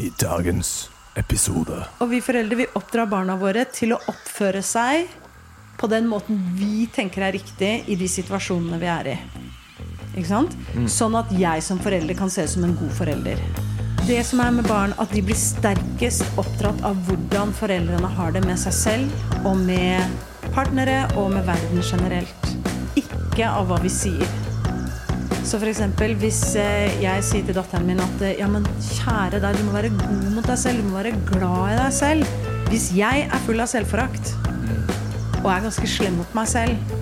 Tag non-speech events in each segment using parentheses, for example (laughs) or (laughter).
i dagens episode. Og vi foreldre vi oppdrar barna våre til å oppføre seg på den måten vi tenker er riktig i de situasjonene vi er i. Ikke sant? Sånn at jeg som forelder kan se ut som en god forelder. Det som er med barn, at de blir sterkest oppdratt av hvordan foreldrene har det med seg selv og med partnere og med verden generelt. Ikke av hva vi sier. Så for eksempel, hvis eh, jeg sier til datteren min at eh, ja, men kjære deg, du må være god mot deg selv, du må være glad i deg selv. Hvis jeg er full av selvforakt og er ganske slem mot meg selv,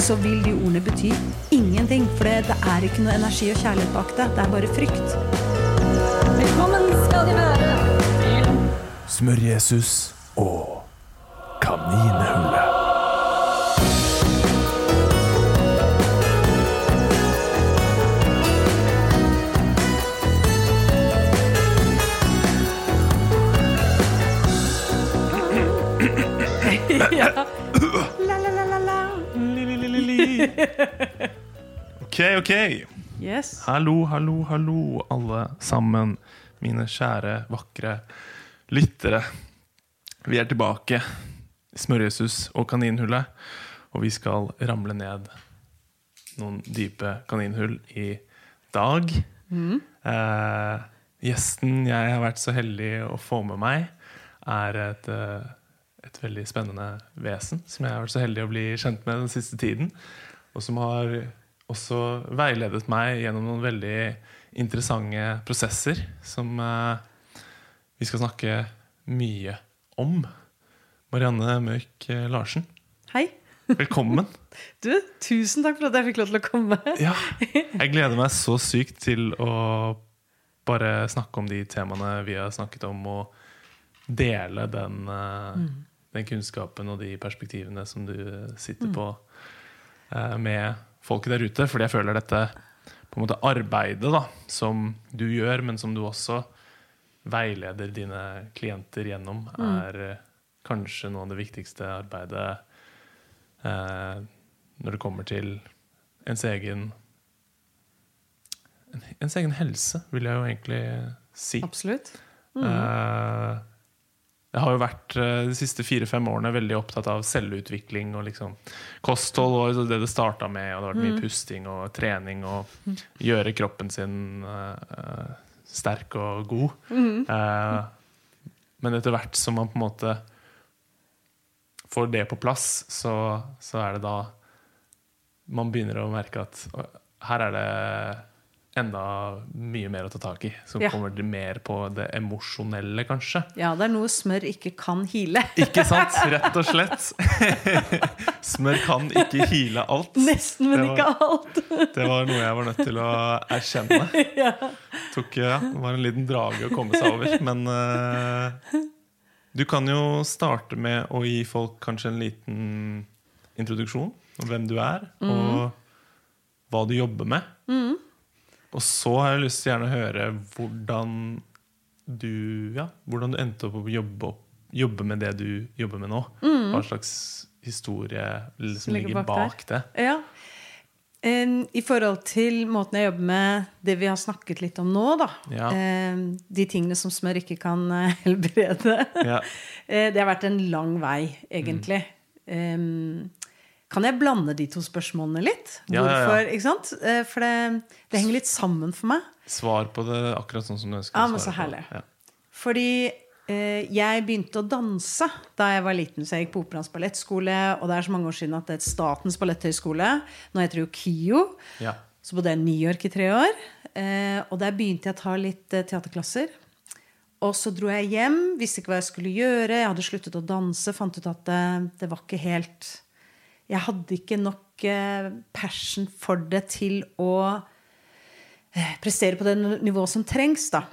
så vil de ordene bety ingenting. For det, det er ikke noe energi og kjærlighet bak det. Det er bare frykt. Velkommen skal de være Smør-Jesus og Ok. Yes. Hallo, hallo, hallo, alle sammen. Mine kjære, vakre lyttere. Vi er tilbake i Smørjesus og Kaninhullet. Og vi skal ramle ned noen dype kaninhull i dag. Eh, gjesten jeg har vært så heldig å få med meg, er et, eh, et veldig spennende vesen som jeg har vært så heldig å bli kjent med den siste tiden. Og som har også veiledet meg gjennom noen veldig interessante prosesser som eh, vi skal snakke mye om. Marianne Mørk eh, Larsen, Hei. velkommen. (laughs) Du, tusen takk for at jeg fikk lov til å komme. Ja, jeg gleder meg så sykt til å bare snakke om de temaene vi har snakket om, og dele den, mm. den kunnskapen og de perspektivene som du sitter på eh, med folket der ute. Fordi jeg føler dette på en måte arbeidet da, som du gjør, men som du også veileder dine klienter gjennom, er mm. kanskje noe av det viktigste arbeidet eh, når det kommer til ens egen ens egen helse, vil jeg jo egentlig si. Absolutt. Eh, jeg har jo vært eh, de siste fire-fem årene veldig opptatt av selvutvikling og liksom kosthold. og det det starta med, og det har vært mye pusting og trening og gjøre kroppen sin eh, sterk og god. Eh, men etter hvert som man på en måte får det på plass, så, så er det da man begynner å merke at her er det enda mye mer å ta tak i. Som Ja. kommer mer på det emosjonelle, kanskje. Ja, det er noe smør ikke kan hile. (laughs) Ikke sant? Rett og slett. (laughs) Smør kan ikke hile alt. Nesten, men var, ikke alt. (laughs) Det var noe jeg var nødt til å erkjenne. Tok, ja, det var en liten drage å komme seg over. Men uh, du kan jo starte med å gi folk kanskje en liten introduksjon om hvem du er, og hva du jobber med. Og så har jeg lyst til gjerne å høre hvordan du, ja, hvordan du endte opp å jobbe, opp, jobbe med det du jobber med nå. Hva slags historie liksom ligger bak bak det. Ja. I forhold til måten jeg jobber med det vi har snakket litt om nå, da. Ja. De tingene som smør ikke kan eh, (laughs) helbrede. Ja. Eh, det har vært en lang vei, egentlig. Em, kan jeg blande de to spørsmålene litt? Ja, ja, ja. Hvorfor, ikke sant? Eh, For det, det henger litt sammen for meg. Svar på det akkurat sånn som du ønsker. Ja, men så herlig. Fordi eh, jeg begynte å danse da jeg var liten. Så jeg gikk på Operaens ballettskole, og det er så mange år siden at det er Statens balletthøgskole. Nå heter det jo KIO. Ja. Så bodde jeg i New York i tre år. Eh, og der begynte jeg å ta litt eh, teaterklasser. Og så dro jeg hjem, visste ikke hva jeg skulle gjøre. Jeg hadde sluttet å danse, fant ut at det, det var ikke helt Jeg hadde ikke nok eh, passion for det til å eh, prestere på det nivået som trengs, da.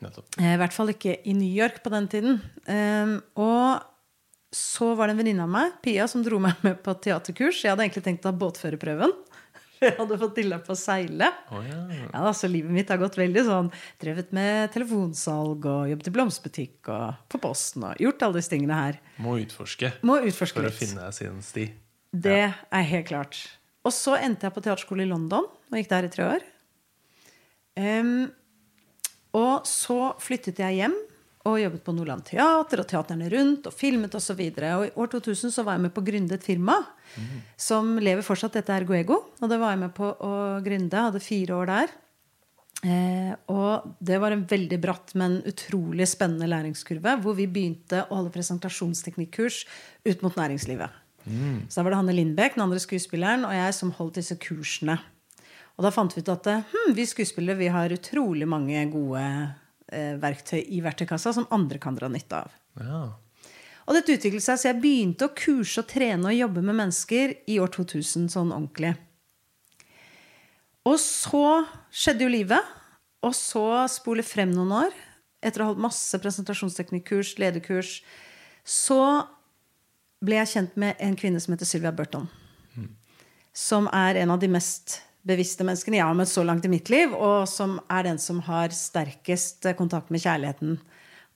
Eh, I hvert fall ikke i New York på den tiden. Um, og så var det en venninne av meg, Pia, som dro meg med på teaterkurs. Jeg hadde egentlig tenkt å ta båtførerprøven. (laughs) Jeg hadde fått dilla på å seile. Oh, ja. Ja, da, så livet mitt har gått veldig sånn Drevet med telefonsalg og jobbet i blomsterbutikk og på Posten og gjort alle disse tingene her. Må utforske Må utforske for å litt. finne sin sti. Det er helt klart. Og så endte jeg på teaterskole i London og gikk der i tre år. Um, Og så flyttet jeg hjem og jobbet på Nordland Teater og teaterne rundt og filmet osv. Og, så og i år 2000 så var jeg med på å gründe et firma som lever fortsatt. Dette er Goego. Og det var jeg med på å gründe. Hadde fire år der. Eh, og det var en veldig bratt, men utrolig spennende læringskurve. Hvor vi begynte å holde presentasjonsteknikkurs ut mot næringslivet. Så da var det Hanne Lindbekk, den andre skuespilleren, og jeg som holdt disse kursene. Og da fant vi ut at hm, vi skuespillere vi har utrolig mange gode eh, verktøy i verktøykassa som andre kan dra nytte av. Ja. Og dette utviklet seg, så jeg begynte å kurse og trene og jobbe med mennesker i år 2000 sånn ordentlig. Og så skjedde jo livet. Og så spole frem noen år, etter å ha holdt masse presentasjonsteknikkurs, lederkurs, så ble jeg kjent med en kvinne som heter Sylvia Burton. Som er en av de mest bevisste menneskene jeg har møtt så langt i mitt liv, og som er den som har sterkest kontakt med kjærligheten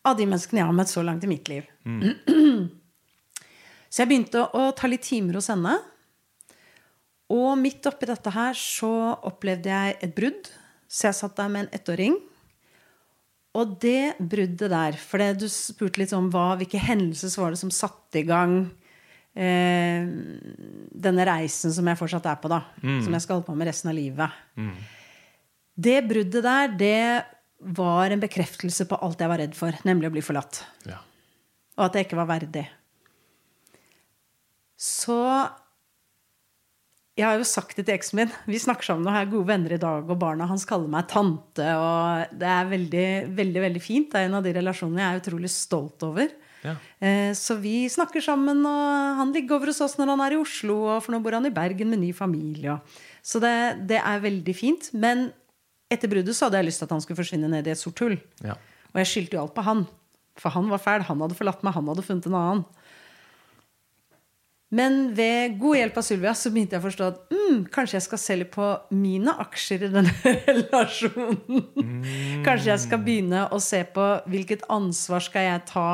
av de menneskene jeg har møtt så langt i mitt liv. Så jeg begynte å ta litt timer hos henne. Og midt oppi dette her så opplevde jeg et brudd. Så jeg satt der med en ettåring. Og det bruddet der For det du spurte litt om hva, hvilke hendelser var det som satte i gang eh, denne reisen som jeg fortsatt er på, da. Som jeg skal holde på med resten av livet. Det bruddet der, det var en bekreftelse på alt jeg var redd for, nemlig å bli forlatt. Ja. Og at jeg ikke var verdig. Så jeg har jo sagt det til eksen min. Vi snakker sammen og er gode venner i dag, og barna hans kaller meg tante. Og det er veldig, veldig, veldig fint. Det er en av de relasjonene jeg er utrolig stolt over. Ja. Eh, Så vi snakker sammen, og han ligger over hos oss når han er i Oslo, og for nå bor han i Bergen med ny familie. Så det, det er veldig fint. Men etter bruddet så hadde jeg lyst til at han skulle forsvinne ned i et sort hull. Ja. Og jeg skyldte jo alt på han. For han var fæl. Han hadde forlatt meg. Han hadde funnet en annen. Men ved god hjelp av Sylvia så begynte jeg å forstå at mm, kanskje jeg skal selge på mine aksjer i denne (laughs) relasjonen. Kanskje jeg skal begynne å se på hvilket ansvar skal jeg ta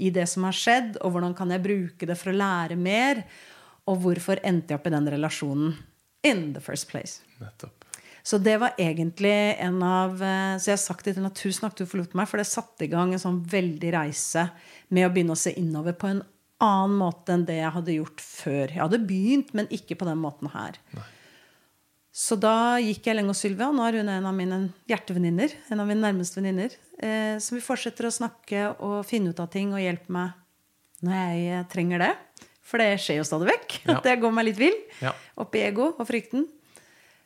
i det som har skjedd, og hvordan kan jeg bruke det for å lære mer? Og hvorfor endte jeg opp i den relasjonen in the first place? Nettopp. Så det var egentlig en av eh, Så jeg har sagt det til henne tusen takk du forlot meg, for det satte i gang en sånn veldig reise med å begynne å se innover på en annen måte enn det jeg hadde gjort før. Jeg hadde begynt, men ikke på den måten her. Så da gikk jeg lenge hos Sylvia. og Nå er hun en av mine hjertevenninner. En av mine nærmeste venninner. Eh, som vi fortsetter å snakke og finne ut av ting og hjelpe meg når jeg eh, trenger det. For det skjer jo stadig vekk. Ja. At jeg går meg litt vill. Ja. Oppi ego og frykten.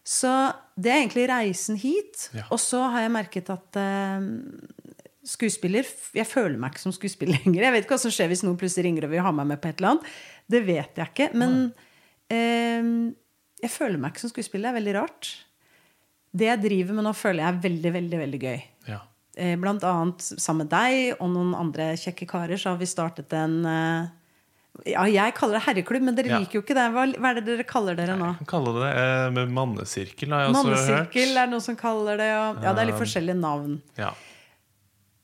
Så det er egentlig reisen hit. Ja. Og så har jeg merket at eh, skuespiller Jeg føler meg ikke som skuespiller lenger. Jeg vet ikke hva som skjer hvis noen plutselig ringer og vil ha meg med på et eller annet. Det vet jeg ikke. Men eh, jeg føler meg ikke som skuespiller. Det er veldig rart. Det jeg driver med nå, føler jeg er veldig, veldig, veldig gøy. Ja. Eh, Blant annet sammen med deg og noen andre kjekke karer så har vi startet en eh, Ja, jeg kaller det herreklubb, men dere Ja. liker jo ikke det. Hva, hva er det dere kaller dere nå? Jeg kan kalle det eh, med mannesirkel, har jeg også hørt. Mannesirkel er noen som kaller det. Og, ja, det er litt forskjellige navn. Ja.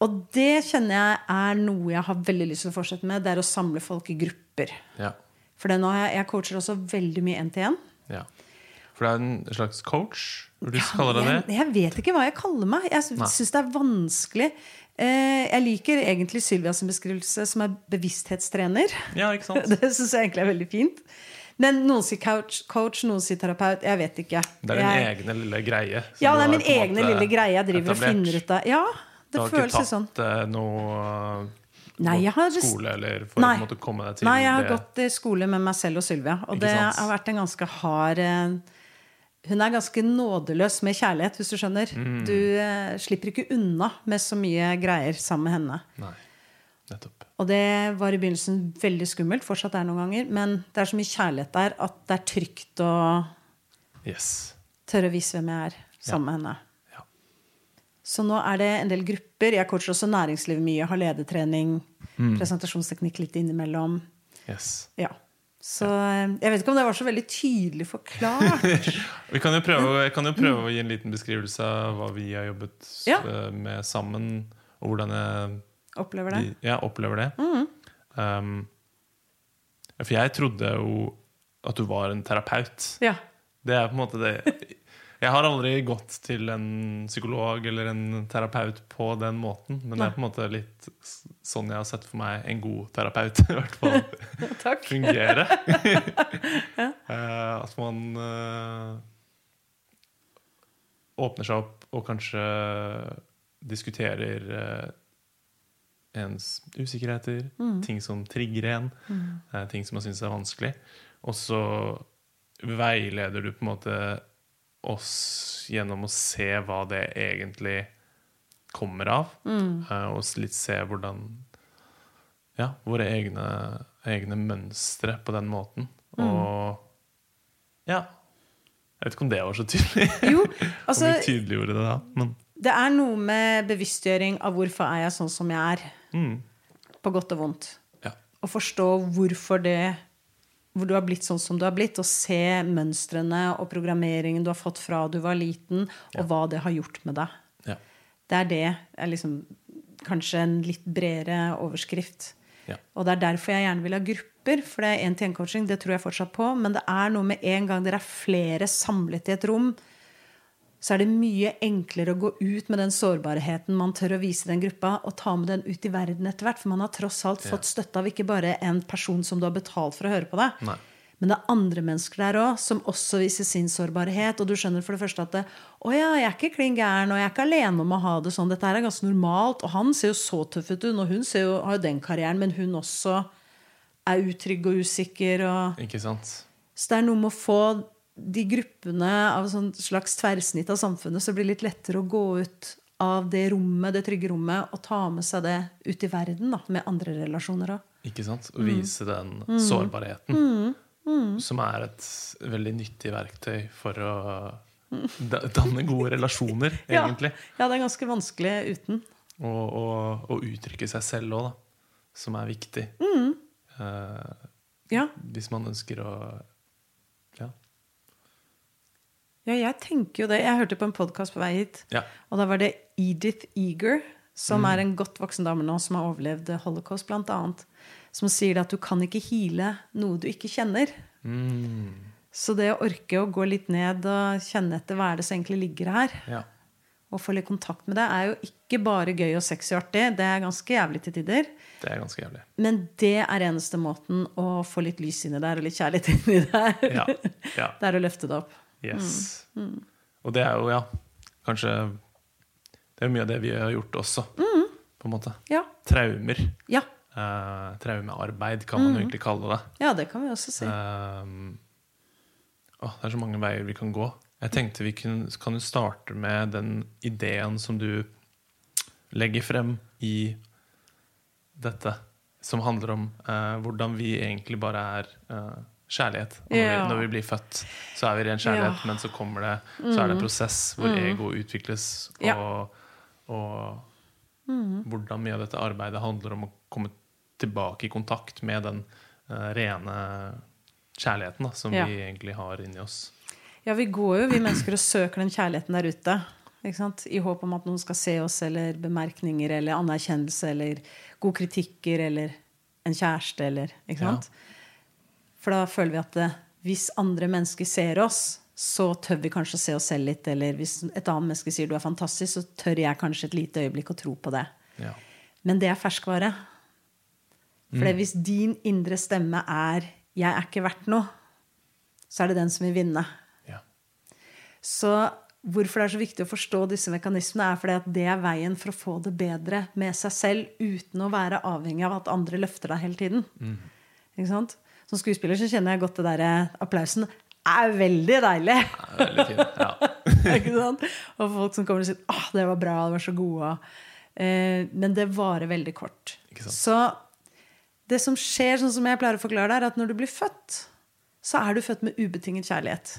Og det kjenner jeg er noe jeg har veldig lyst til å fortsette med. Det er å samle folk i grupper. Ja. For det nå har jeg, jeg coacher også veldig mye én-til-én. ja. For det er en slags coach? Vil du kalle deg det? Jeg, jeg vet ikke hva jeg kaller meg. Jeg syns det er vanskelig. Eh, jeg liker egentlig Sylvias beskrivelse som er bevissthetstrener. Ja, ikke sant? (laughs) Det syns jeg egentlig er veldig fint. Men noen sier coach, coach, noen sier terapeut. Jeg vet ikke. Det er din jeg, egne lille greie. Ja, det er min egne lille greie jeg driver og finner ut av. Ja, Du har ikke tatt sånn. eh, noe Nei, jeg har skole eller for Nei. å måtte komme deg til Nei, jeg har det? gått i skole med meg selv og Sylvia. Og det har vært en ganske hard eh, Hun er ganske nådeløs med kjærlighet, hvis du skjønner. Mm. Du eh, slipper ikke unna med så mye greier sammen med henne. Nei, nettopp. Og det var i begynnelsen veldig skummelt, fortsatt er det noen ganger, men det er så mye kjærlighet der at det er trygt å Yes. tørre å vise hvem jeg er sammen med henne. Så nå er det en del grupper. Jeg coacher også næringslivet mye. Har ledertrening, Mm. presentasjonsteknikk litt innimellom. yes. Ja. Så eh, jeg vet ikke om det var så veldig tydelig forklart. (laughs) Vi kan jo prøve, jeg kan jo prøve å gi en liten beskrivelse av hva vi har jobbet Ja. eh, med sammen, og hvordan jeg Opplever det. ja, opplever det. Um, for jeg trodde jo at du var en terapeut. Ja. Det er på en måte det Jeg har aldri gått til en psykolog eller en terapeut på den måten. Men det er på en måte litt sånn jeg har sett for meg en god terapeut (laughs) i hvert fall (laughs) fungere. (laughs) ja. at man eh, åpner seg opp og kanskje diskuterer eh, ens usikkerheter, ting som trigger en, mm. ting som man syns er vanskelig. Og så veileder du på en måte oss gjennom å se hva det egentlig kommer av. mm. Og litt se hvordan Ja, våre egne, egne mønstre på den måten. Og ja. Jeg vet ikke om det var så tydelig. Jo, (laughs) altså, om altså vi tydeliggjorde det da. Men Det er noe med bevisstgjøring av hvorfor er jeg sånn som jeg er. mm, På godt og vondt. ja. Å forstå hvorfor det hvor du har blitt sånn som du har blitt, og se mønstrene og programmeringen du har fått fra du var liten, og hva det har gjort med deg. Ja. Det er det. er liksom kanskje en litt bredere overskrift. Ja. Og det er derfor jeg gjerne vil ha grupper, for det er én-til-én-coaching, det tror jeg fortsatt på. Men det er noe med en gang dere er flere samlet i et rom, så er det mye enklere å gå ut med den sårbarheten man tør å vise den gruppa, og ta med den ut i verden etter hvert. For man har tross alt fått støtte av ikke bare en person som du har betalt for å høre på deg, Nei. men det er andre mennesker der òg som også viser sin sårbarhet. Og du skjønner for det første at det, å ja, jeg er ikke klin gæren, og jeg er ikke alene om å ha det sånn. Dette her er ganske normalt. Og han ser jo så tøff ut, og hun ser jo, har jo den karrieren, men hun også er utrygg og usikker. Og, Ikke sant? så det er noe med å få de gruppene av sånn slags tverrsnitt av samfunnet, så blir det litt lettere å gå ut av det rommet, det trygge rommet, og ta med seg det ut i verden da, med andre relasjoner òg. Ikke sant? Mm. Å vise den sårbarheten. Som er et veldig nyttig verktøy for å danne gode relasjoner, (laughs) egentlig. Ja, det er ganske vanskelig uten. Og, og, og uttrykke seg selv òg, da. Som er viktig. Mm. Eh, Ja. hvis man ønsker å Ja. Ja, jeg tenker jo det. Jeg hørte på en podkast på vei hit, ja. og da var det Edith Eager, som er en godt voksen dame nå, som har overlevd holocaust, blant annet, som sier at du kan ikke hile noe du ikke kjenner. Mm. Så det å orke å gå litt ned og kjenne etter hva er det som egentlig ligger her, ja. og få litt kontakt med det, er jo ikke bare gøy og sexy og artig. Det er ganske jævlig til tider. Det er ganske jævlig. Men det er eneste måten å få litt lys inni der og litt kjærlighet (laughs) inni der. Ja. ja. Det er å løfte det opp. Yes. Mm. Og det er jo, ja, kanskje Det er mye av det vi har gjort også, Mm. på en måte. Ja. Traumer. Ja. Uh, traumearbeid kan Mm. man jo egentlig kalle det. ja, det kan vi også si. Uh, oh, det er så mange veier vi kan gå. Jeg tenkte vi kunne, kan jo starte med den ideen som du legger frem i dette, som handler om uh, hvordan vi egentlig bare er kjærlighet. Når, Ja. vi, når vi blir født, så er vi ren kjærlighet, Ja. men så kommer det Så er det en prosess hvor ego utvikles, og, Ja. og hvordan mye av dette arbeidet handler om å komme tilbake i kontakt med den uh, rene kjærligheten da, som Ja. vi egentlig har inni oss. Ja, vi går jo, vi mennesker, og søker den kjærligheten der ute. Ikke sant? I håp om at noen skal se oss, eller bemerkninger, eller anerkjennelse, eller gode kritikker, eller en kjæreste, eller Ikke sant? For da føler vi at det, hvis andre mennesker ser oss, så tør vi kanskje å se oss selv litt. Eller hvis et annet menneske sier du er fantastisk, så tør jeg kanskje et lite øyeblikk å tro på det. Ja. Men det er ferskvare. For hvis din indre stemme er 'jeg er ikke verdt noe', så er det den som vil vinne. Ja. Så hvorfor det er så viktig å forstå disse mekanismene, er fordi at det er veien for å få det bedre med seg selv uten å være avhengig av at andre løfter deg hele tiden. Ikke sant? Som skuespiller så kjenner jeg godt det derre applausen. er veldig deilig. Er veldig fint. Ja. (laughs) ikke sant? Og folk som kommer og sier ah, 'det var bra, det var så gode'. Eh, men det varer veldig kort. Ikke sant? Så det som skjer, sånn som jeg pleier å forklare det, er at når du blir født, så er du født med ubetinget kjærlighet.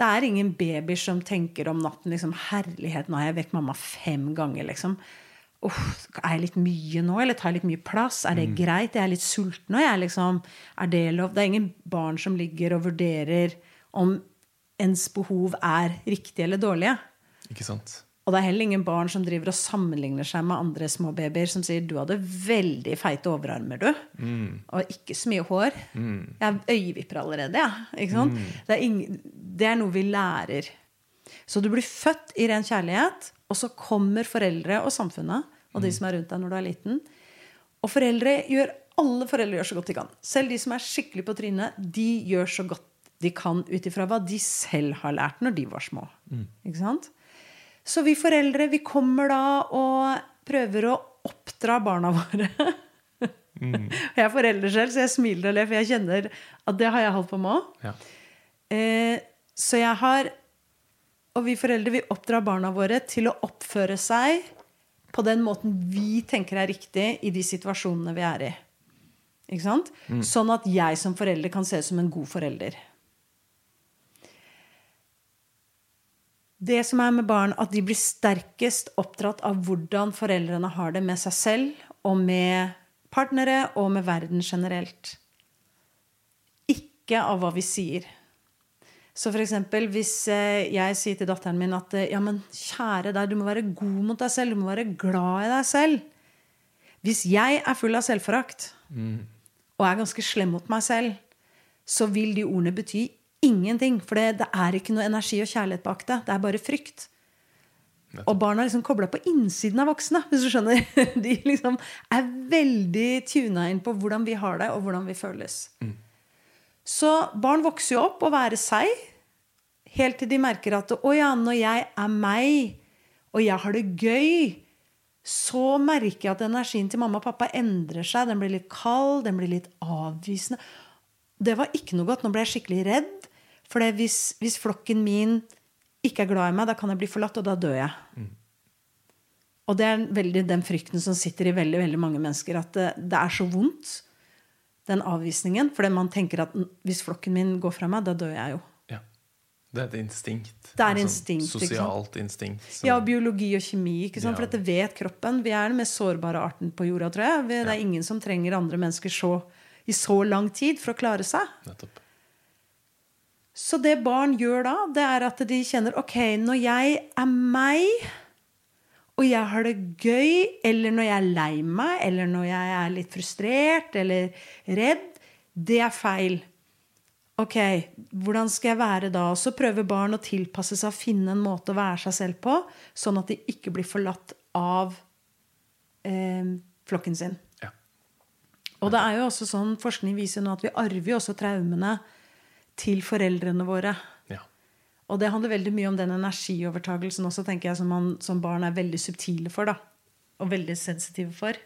Det er ingen babyer som tenker om natten liksom, 'Herlighet, nå har jeg vekket mamma fem ganger', liksom. Uff, er jeg litt mye nå, eller tar jeg litt mye plass? Er det greit? Jeg er litt sulten. Og jeg er liksom, er det lov? Det er ingen barn som ligger og vurderer om ens behov er riktige eller dårlige. Ikke sant? Og det er heller ingen barn som driver og sammenligner seg med andre små babyer som sier 'du hadde veldig feite overarmer, du', og ikke så mye hår. Jeg har øyevipper allerede, jeg. Ikke sant? Det, er det er noe vi lærer Så du blir født i ren kjærlighet, og så kommer foreldre og samfunnet og de som er rundt deg når du er liten. Og foreldre gjør, alle foreldre gjør så godt de kan. Selv de som er skikkelig på trynet, de gjør så godt de kan ut ifra hva de selv har lært når de var små. Ikke sant? Så vi foreldre vi kommer da og prøver å oppdra barna (laughs) våre. Jeg er forelder selv, så jeg smiler og ler, for jeg kjenner at det har jeg holdt på med òg. Ja. Eh, så jeg har Og vi foreldre vi oppdrar barna våre til å oppføre seg på den måten vi tenker er riktig i de situasjonene vi er i. Ikke sant? Sånn at jeg som forelder kan se ut som en god forelder. Det som er med barn, at de blir sterkest oppdratt av hvordan foreldrene har det med seg selv og med partnere og med verden generelt. Ikke av hva vi sier. Så for eksempel hvis eh, jeg sier til datteren min at eh, ja, men kjære deg, du må være god mot deg selv, du må være glad i deg selv. Hvis jeg er full av selvforakt og er ganske slem mot meg selv, så vil de ordene bety ingenting. For det, det er ikke noe energi og kjærlighet bak det. Det er bare frykt. Og barna er liksom kobla på innsiden av voksne. hvis du skjønner. (laughs) De liksom er veldig tuna inn på hvordan vi har det, og hvordan vi føles. Så barn vokser jo opp og være seg, helt til de merker at å ja, når jeg er meg, og jeg har det gøy, så merker jeg at energien til mamma og pappa endrer seg. Den blir litt kald, den blir litt avvisende. Det var ikke noe godt. Nå ble jeg skikkelig redd. For hvis, hvis flokken min ikke er glad i meg, da kan jeg bli forlatt, og da dør jeg. Og det er veldig den frykten som sitter i veldig, veldig mange mennesker. At det, det er så vondt, den avvisningen. Fordi man tenker at hvis flokken min går fra meg, da dør jeg jo. ja. Det er et instinkt. Det er instinkt, sånn? Sosialt instinkt. som- Ja, biologi og kjemi. ikke sant? Ja. For dette vet kroppen. Vi er den mest sårbare arten på jorda, tror jeg. Det er ingen som trenger andre mennesker så, i så lang tid for å klare seg. Nettopp. Så det barn gjør da, det er at de kjenner Ok, når jeg er meg, og jeg har det gøy, eller når jeg er lei meg, eller når jeg er litt frustrert eller redd, det er feil. Ok, hvordan skal jeg være da? Og så prøver barn å tilpasse seg finne en måte å være seg selv på, sånn at de ikke blir forlatt av eh, flokken sin. Ja. Og det er jo også sånn, forskning viser nå at vi arver jo også traumene til foreldrene våre. Ja. Og det handler veldig mye om den energiovertagelsen også, tenker jeg, som, man, som barn er veldig subtile for. da, Og veldig sensitive for.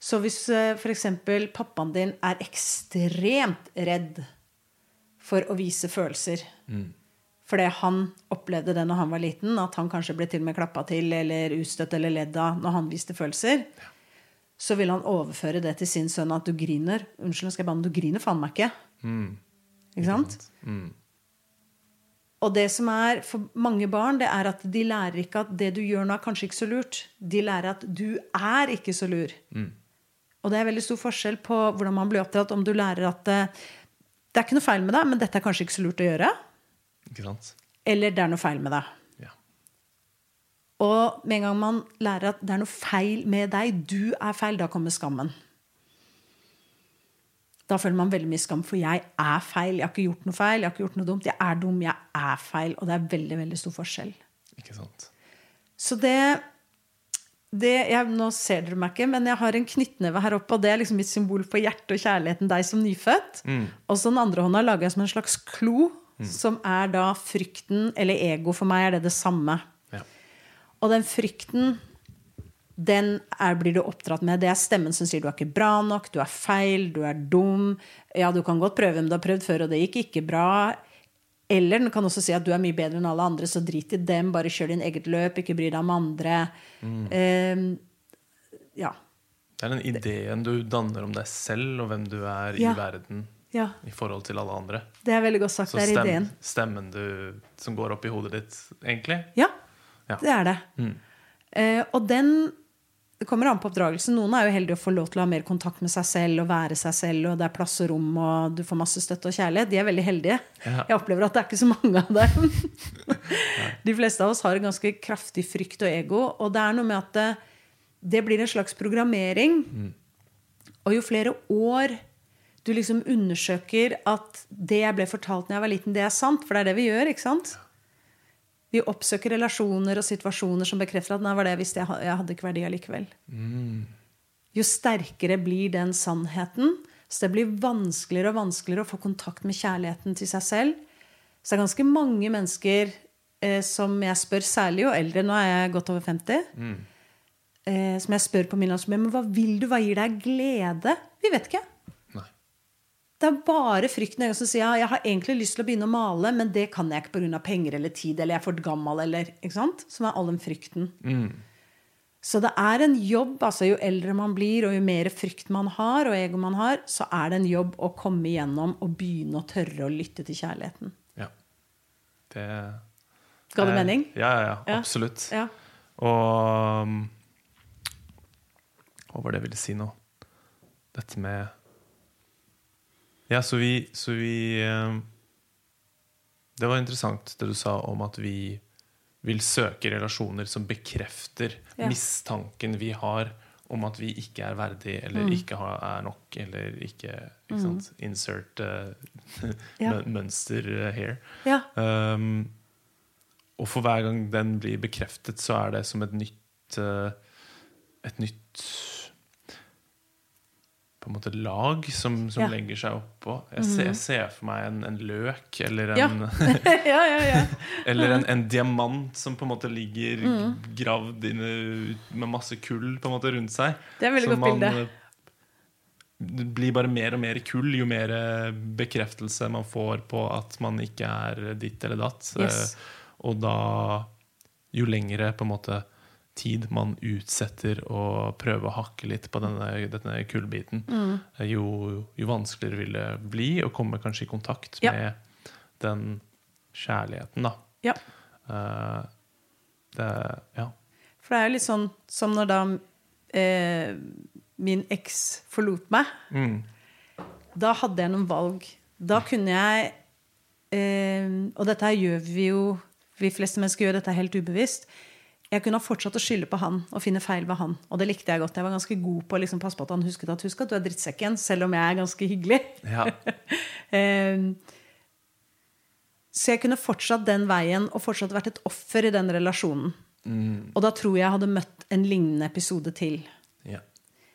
Så hvis f.eks. pappaen din er ekstremt redd for å vise følelser fordi han opplevde det når han var liten, at han kanskje ble til og med klappa til eller utstøtt eller ledd av når han viste følelser, så vil han overføre det til sin sønn at du griner. Unnskyld, skal jeg banne, du griner faen meg ikke. Ikke sant? Og det som er for mange barn, det er at de lærer ikke at det du gjør nå, er kanskje ikke så lurt. De lærer at du er ikke så lur. Og det er veldig stor forskjell på hvordan man blir oppdratt. Om du lærer at eh, det er ikke noe feil med deg, men dette er kanskje ikke så lurt å gjøre. Ikke sant? Eller det er noe feil med deg. Ja. Og med en gang man lærer at det er noe feil med deg, du er feil, da kommer skammen. Da føler man veldig mye skam, for jeg er feil. Jeg har ikke gjort noe feil, jeg har ikke gjort noe dumt. Jeg er dum, jeg er feil. Og det er veldig, veldig stor forskjell. Ikke sant? Så det, det jeg, Nå ser dere meg ikke, men jeg har en knyttneve her oppe, og det er liksom mitt symbol på hjertet og kjærligheten deg som nyfødt. Og så den andre hånda lager jeg som en slags klo, som er da frykten, eller ego. For meg er det det samme. Ja. Og den frykten, den er, blir du oppdratt med. Det er stemmen som sier du er ikke bra nok, du er feil, du er dum. Ja, du kan godt prøve, men du har prøvd før, og det gikk ikke bra. Eller den kan også si at du er mye bedre enn alle andre, så drit i dem, bare kjør din eget løp, ikke bry deg om andre. Eh, ja. Det er den ideen du danner om deg selv og hvem du er Ja. i verden ja. i forhold til alle andre. Det er veldig godt sagt. Så det er stem, ideen. stemmen du, som går opp i hodet ditt, egentlig. Ja, Ja. det er det. Eh, og den det kommer an på oppdragelsen. Noen er jo heldige å få lov til å ha mer kontakt med seg selv og være seg selv, og det er plass og rom, og du får masse støtte og kjærlighet. De er veldig heldige. Ja. Jeg opplever at det er ikke så mange av dem. (laughs) De fleste av oss har en ganske kraftig frykt og ego, og det er noe med at det, det blir en slags programmering. Og jo flere år du liksom undersøker at det jeg ble fortalt da jeg var liten, det er sant, for det er det vi gjør, ikke sant? Vi oppsøker relasjoner og situasjoner som bekrefter at nei, var det jeg visste jeg, jeg hadde ikke verdi allikevel. Jo sterkere blir den sannheten, så det blir vanskeligere og vanskeligere å få kontakt med kjærligheten til seg selv. Så det er ganske mange mennesker eh, som jeg spør, særlig jo eldre, nå er jeg godt over 50, eh, som jeg spør på min landsby, men hva vil du, hva gir deg glede? Vi vet ikke. Det er bare frykten. Som sier ja, jeg har egentlig lyst til å begynne å male, men det kan jeg ikke pga. penger eller tid, eller jeg er for gammel, eller ikke sant? Som er all den frykten. Så det er en jobb. altså Jo eldre man blir, og jo mer frykt man har, og ego man har, så er det en jobb å komme igjennom og begynne å tørre å lytte til kjærligheten. Ja. Det Ga det mening? Ja, ja, ja, Ja. absolutt. Ja. Og um, Hva var det jeg ville si nå? Dette med Ja, så vi, så vi um, Det var interessant det du sa om at vi vil søke relasjoner som bekrefter Ja. mistanken vi har om at vi ikke er verdig, eller Mm. ikke har, er nok, eller ikke, ikke sant? Insert uh, (laughs) Ja. mønster uh, here. Ja. Um, og for hver gang den blir bekreftet, så er det som et nytt uh, Et nytt På en måte lag som, som Ja. Mhm. legger seg oppå. Jeg, ser, jeg ser for meg en, en løk eller en, ja, (laughs) ja, ja. (laughs) eller en, en diamant som på en måte ligger mm. gravd inne med masse kull på en måte rundt seg. Det er veldig godt man, bilde. Det blir bare mer og mer kull jo mer uh, bekreftelse man får på at man ikke er ditt eller datt. Yes. Eh, Og da Jo lengre på en måte tid man utsetter å prøve å hakke litt på denne, denne kullbiten, Mm. eh, jo, jo vanskeligere vil det bli å komme kanskje i kontakt Ja. med den kjærligheten, da. ja. Uh, det Ja. For det er jo litt sånn som når da eh, min eks forlot meg. Mm. Da hadde jeg noen valg. Da kunne jeg eh, Og dette gjør vi jo Vi fleste mennesker gjør dette helt ubevisst. Jeg kunne ha fortsatt å skylde på han og finne feil ved han. Og det likte jeg godt. Jeg var ganske god på å liksom passe på at han husket at husk at du er drittsekken, selv om jeg er ganske hyggelig. ja. (laughs) Eh, så jeg kunne fortsatt den veien og fortsatt vært et offer i den relasjonen. Og da tror jeg jeg hadde møtt en lignende episode til. ja.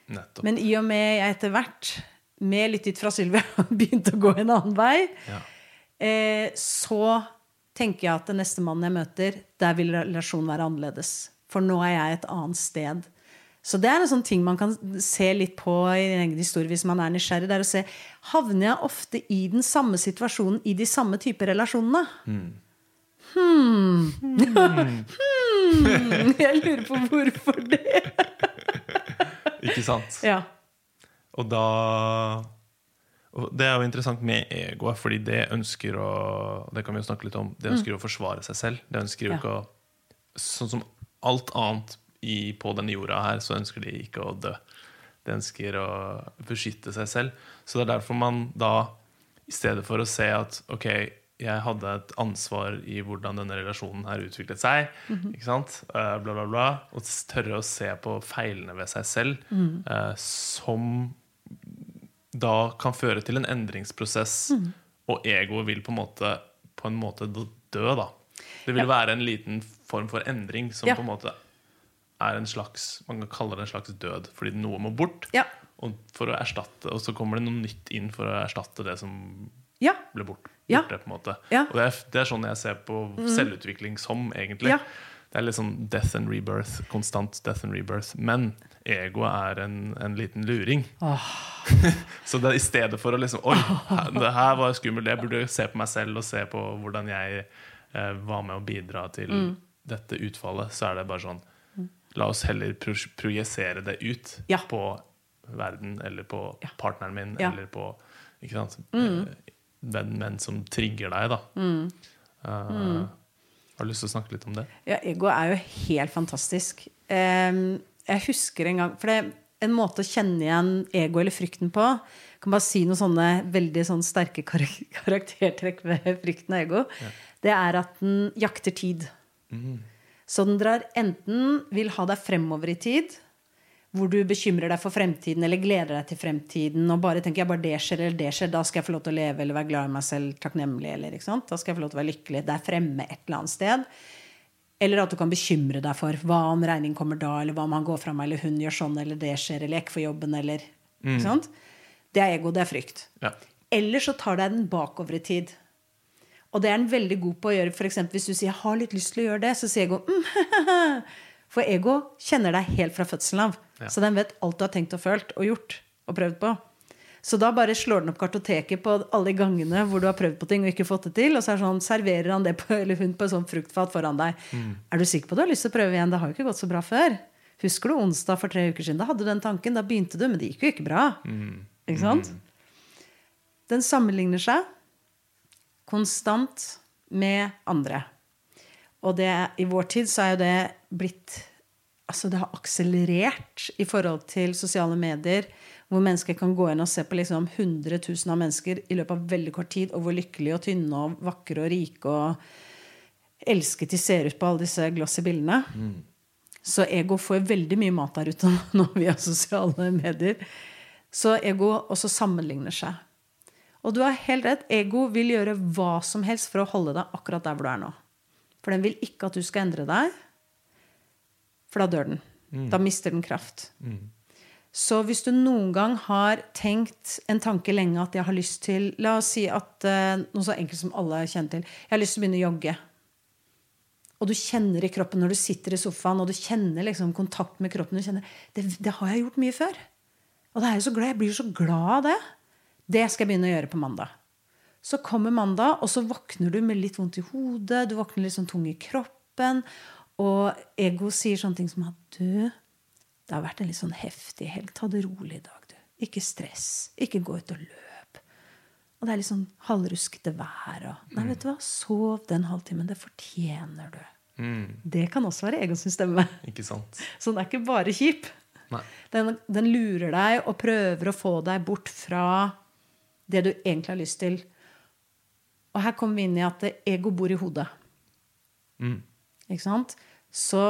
Nettopp. Men i og med jeg etter hvert, med litt ut fra Sylvia, (laughs) begynte å gå en annen vei, Ja. eh, så tenker jeg at den neste mannen jeg møter, der vil relasjonen være annerledes. For nå er jeg et annet sted. Så det er en sånn ting man kan se litt på i en egen historie hvis man er nysgjerrig. Det er å se Havner jeg ofte i den samme situasjonen i de samme typer relasjonene? Hmm. hmm. (laughs) Jeg lurer på hvorfor det. Ikke sant? Ja. Og da og Det er jo interessant med egoet, fordi det ønsker å Det kan vi jo snakke litt om. Det ønsker å forsvare seg selv. Det ønsker jo Mm. Ja. ikke å Sånn som alt annet i, på denne jorda her, så ønsker de ikke å dø. De ønsker å beskytte seg selv. Så det er derfor man da, i stedet for å se at ok, jeg hadde et ansvar i hvordan denne relasjonen her utviklet seg, Mhm. ikke sant? Eh, bla, bla, bla, og tørre å se på feilene ved seg selv, mm. uh, som da kan føre til en endringsprosess, mm. og egoet vil på en måte, på en måte dø, da. Det vil være en liten form for endring som Ja. på en måte er en slags Man kan kalle det en slags død, fordi noe må bort. Ja. Og, for å erstatte, og så kommer det noe nytt inn for å erstatte det som Ja. ble bort, Ja. borte. på en måte Ja. Mm. Og det er, det er sånn jeg ser på selvutvikling som, egentlig. Ja. Det er litt sånn death and rebirth. Konstant death and rebirth. Men egoet er en, en liten luring. (laughs) så det i stedet for å liksom Oi, det her var skummelt. Jeg burde se på meg selv og se på hvordan jeg eh, var med å bidra til Mm. dette utfallet. Så er det bare sånn La oss heller pro projisere det ut Ja. på verden eller på Ja. partneren min Ja. Mm. eller på ikke sant? mm. menn, menn som trigger deg, da. Eh, Har du lyst til å snakke litt om det? Ja, ego er jo helt fantastisk. Em, jeg husker en gang For det, en måte å kjenne igjen ego eller frykten på Jeg kan bare si noen sånne veldig sånne sterke (laughs) karaktertrekk ved frykten og ego. Det er at den jakter tid. Så den drar enten vil ha deg fremover i tid, hvor du bekymrer deg for fremtiden eller gleder deg til fremtiden og bare tenker ja, bare det skjer eller det skjer, da skal jeg få lov til å leve eller være glad i meg selv, takknemlig eller ikke sant? Da skal jeg få lov til å være lykkelig. Det er fremme et eller annet sted. Eller at du kan bekymre deg for hva om regning kommer da, eller hva om han går fra meg, eller hun gjør sånn, eller det skjer, eller jeg ikke får jobben, eller mm. Det er ego, det er frykt. Ja. Eller så tar deg den bakover i tid. Og det er den veldig god på å gjøre. For eksempel hvis du sier 'jeg har litt lyst til å gjøre det', så sier ego mm, (laughs) For ego kjenner deg helt fra fødselen av. Ja. Så den vet alt du har tenkt og følt og gjort og prøvd på. Så da bare slår den opp kartoteket på alle gangene hvor du har prøvd på ting og ikke fått det til. Og så er sånn, serverer han det på, eller hun på et sånt fruktfat foran deg. Er du sikker på at du har lyst til å prøve igjen? Det har jo ikke gått så bra før. Husker du onsdag for tre uker siden? Da hadde du den tanken. Da begynte du, men det gikk jo ikke bra. Ikke sant? Den sammenligner seg konstant med andre. Og det, i vår tid så er jo det blitt Altså det har akselerert i forhold til sosiale medier, hvor mennesker kan gå inn og se på liksom 100 000 av mennesker i løpet av veldig kort tid, og hvor lykkelige og tynne og vakre og rike og elsket de ser ut på alle disse glossy bildene. Så ego får veldig mye mat der ute (laughs) nå via sosiale medier. Så ego også sammenligner seg. Og du har helt rett. Ego vil gjøre hva som helst for å holde deg akkurat der hvor du er nå. For den vil ikke at du skal endre deg, for da dør den. Da mister den kraft. Så hvis du noen gang har tenkt en tanke lenge at jeg har lyst til La oss si at eh, noe så enkelt som alle kjenner til. Jeg har lyst til å begynne å jogge. Og du kjenner i kroppen når du sitter i sofaen, og du kjenner liksom kontakt med kroppen. Du kjenner, det, det har jeg gjort mye før. Og det er jeg så glad. Jeg blir så glad av det. Det skal jeg begynne å gjøre på mandag. Så kommer mandag, og så våkner du med litt vondt i hodet. Du våkner litt sånn tung i kroppen. Og ego sier sånne ting som at du, det har vært en litt sånn heftig helg. Ta det rolig i dag, du. Ikke stress. Ikke gå ut og løp. Og det er litt sånn halvruskete vær. Og, nei, vet du hva, sov den halvtimen. Det fortjener du. Det kan også være egos stemme. Ikke sant? (laughs) Så den er ikke bare kjip. Den, den lurer deg og prøver å få deg bort fra det du egentlig har lyst til. Og her kommer vi inn i at ego bor i hodet. Ikke sant? Så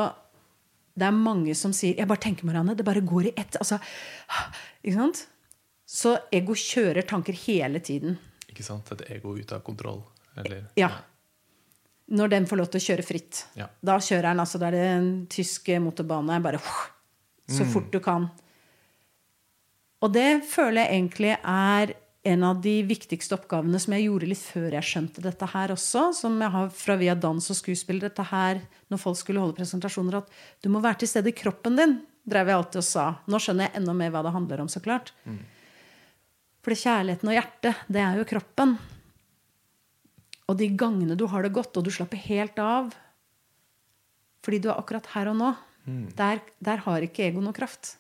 det er mange som sier 'Jeg bare tenker, Marianne. Det bare går i ett'. Altså, ikke sant? Så ego kjører tanker hele tiden. Ikke sant? Et ego ute av kontroll. Eller Ja. Når den får lov til å kjøre fritt. Ja. Da kjører den, altså, da er det en tysk motorbane. Bare så fort du kan. Og det føler jeg egentlig er en av de viktigste oppgavene som jeg gjorde litt før jeg skjønte dette her også. Som jeg har fra via dans og skuespill. Dette her, når folk skulle holde presentasjoner, at du må være til stede i kroppen din. Drev jeg alltid og sa. Nå skjønner jeg enda mer hva det handler om, så klart. For kjærligheten og hjertet, det er jo kroppen. Og de gangene du har det godt, og du slapper helt av fordi du er akkurat her og nå, der, der har ikke ego noe kraft.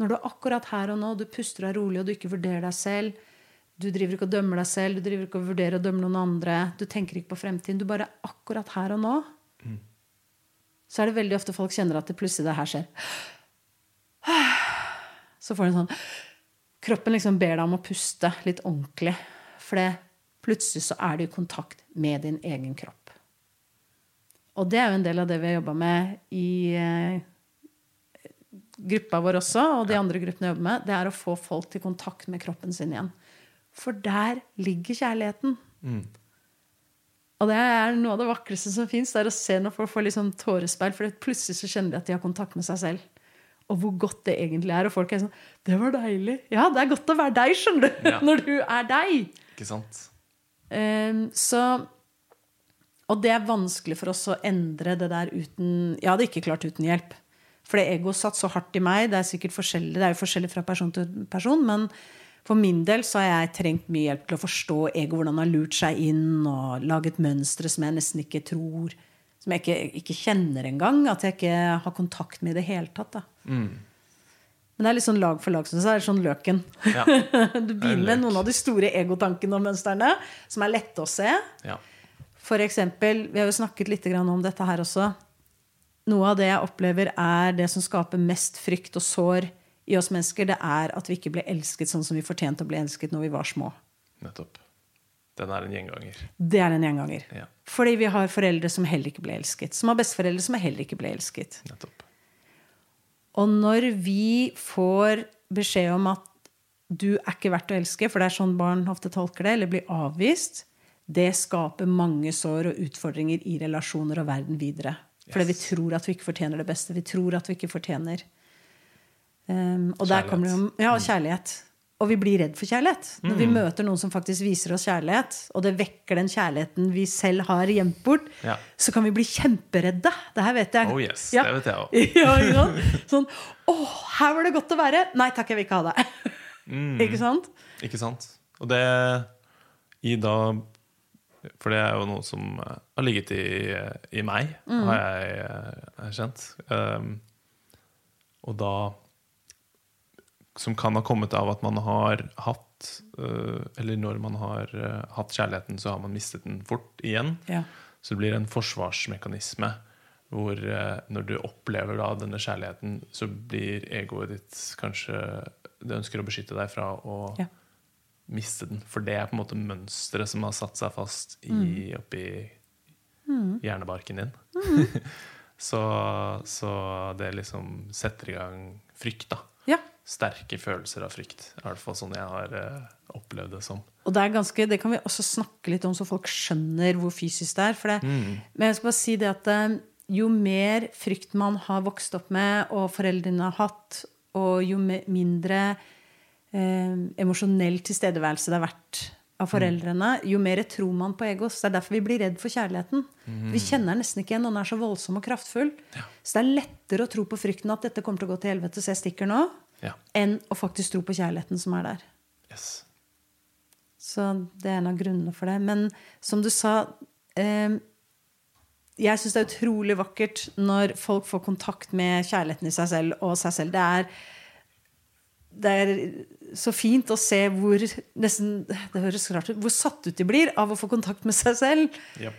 Når du er akkurat her og nå, du puster deg rolig, og du ikke vurderer deg selv, du driver ikke og dømmer deg selv, du driver ikke og vurderer å dømme noen andre, du tenker ikke på fremtiden, du bare er akkurat her og nå, så er det veldig ofte folk kjenner at det plutselig det her skjer. Så får du en sånn Kroppen liksom ber deg om å puste litt ordentlig. For det, plutselig så er du i kontakt med din egen kropp. Og det er jo en del av det vi har jobba med i eh, gruppa vår også, og de andre gruppene jeg jobber med, det er å få folk til kontakt med kroppen sin igjen. For der ligger kjærligheten. Og det er noe av det vakreste som fins, å se når folk får liksom tårespeil, for plutselig så kjenner de at de har kontakt med seg selv. Og hvor godt det egentlig er. Og folk er sånn 'Det var deilig.' Ja, det er godt å være deg, skjønner du. Ja. (laughs) Når du er deg. Ikke sant? Um, så Og det er vanskelig for oss å endre det der uten Jeg hadde ikke klart uten hjelp. For det ego satt så hardt i meg. Det er sikkert forskjellig, det er jo forskjellig fra person til person. Men for min del så har jeg trengt mye hjelp til å forstå ego, hvordan det har lurt seg inn og laget mønstre som jeg nesten ikke tror Som jeg ikke, ikke kjenner engang. At jeg ikke har kontakt med i det hele tatt. Da. Men det er litt sånn lag for lag. Så det er sånn løken. Ja. (laughs) Du begynner med noen av de store egotankene og mønstrene, som er lette å se. ja. For eksempel, vi har jo snakket litt om dette her også. Noe av det jeg opplever er det som skaper mest frykt og sår i oss mennesker, det er at vi ikke ble elsket sånn som vi fortjente å bli elsket når vi var små. Nettopp. Den er en gjenganger. Det er en gjenganger. Ja. Fordi vi har foreldre som heller ikke ble elsket. Som har besteforeldre som heller ikke ble elsket. Nettopp. Og når vi får beskjed om at du er ikke verdt å elske, for det er sånn barn ofte tolker det, eller blir avvist, det skaper mange sår og utfordringer i relasjoner og verden videre. Fordi vi tror at vi ikke fortjener det beste. Vi tror at vi ikke fortjener um, Og det Ja, kjærlighet. Og vi blir redd for kjærlighet. Når vi møter noen som faktisk viser oss kjærlighet, og det vekker den kjærligheten vi selv har gjemt bort, Ja. så kan vi bli kjemperedde. Det her vet jeg. Oh yes, Ja. det vet jeg òg. (laughs) ja? Sånn Å, her var det godt å være. Nei takk, jeg vil ikke ha det. (laughs) Mm. Ikke sant? Ikke sant? Og det i da For det er jo noe som eh, har ligget i, i meg, Mm. har jeg erkjent. Um, og da Som kan ha kommet av at man har hatt uh, Eller når man har uh, hatt kjærligheten, så har man mistet den fort igjen. Ja. Så det blir en forsvarsmekanisme hvor uh, når du opplever da denne kjærligheten, så blir egoet ditt kanskje Det ønsker å beskytte deg fra å Ja. Miste den. For det er på en måte mønsteret som har satt seg fast i, oppi hjernebarken din. (laughs) så, så det liksom setter i gang frykt, da. ja. Sterke følelser av frykt. I hvert fall sånn jeg har uh, opplevd det som. Og det, er ganske, det kan vi også snakke litt om, så folk skjønner hvor fysisk det er. For det, Men jeg skal bare si det at eh, jo mer frykt man har vokst opp med, og foreldrene har hatt, og jo mindre eh, emosjonell tilstedeværelse det har vært av foreldrene, jo mer tror man på egos. Det er derfor vi blir redd for kjærligheten. Vi kjenner nesten ikke igjen den er så voldsom og kraftfull. Så det er lettere å tro på frykten at dette kommer til å gå til helvete, så jeg stikker nå, Ja. enn å faktisk tro på kjærligheten som er der. Yes. Så det er en av grunnene for det. Men som du sa eh, Jeg syns det er utrolig vakkert når folk får kontakt med kjærligheten i seg selv og seg selv. Det er, det er så fint å se hvor nesten, det høres rart ut, hvor satt ut de blir av å få kontakt med seg selv. Ja.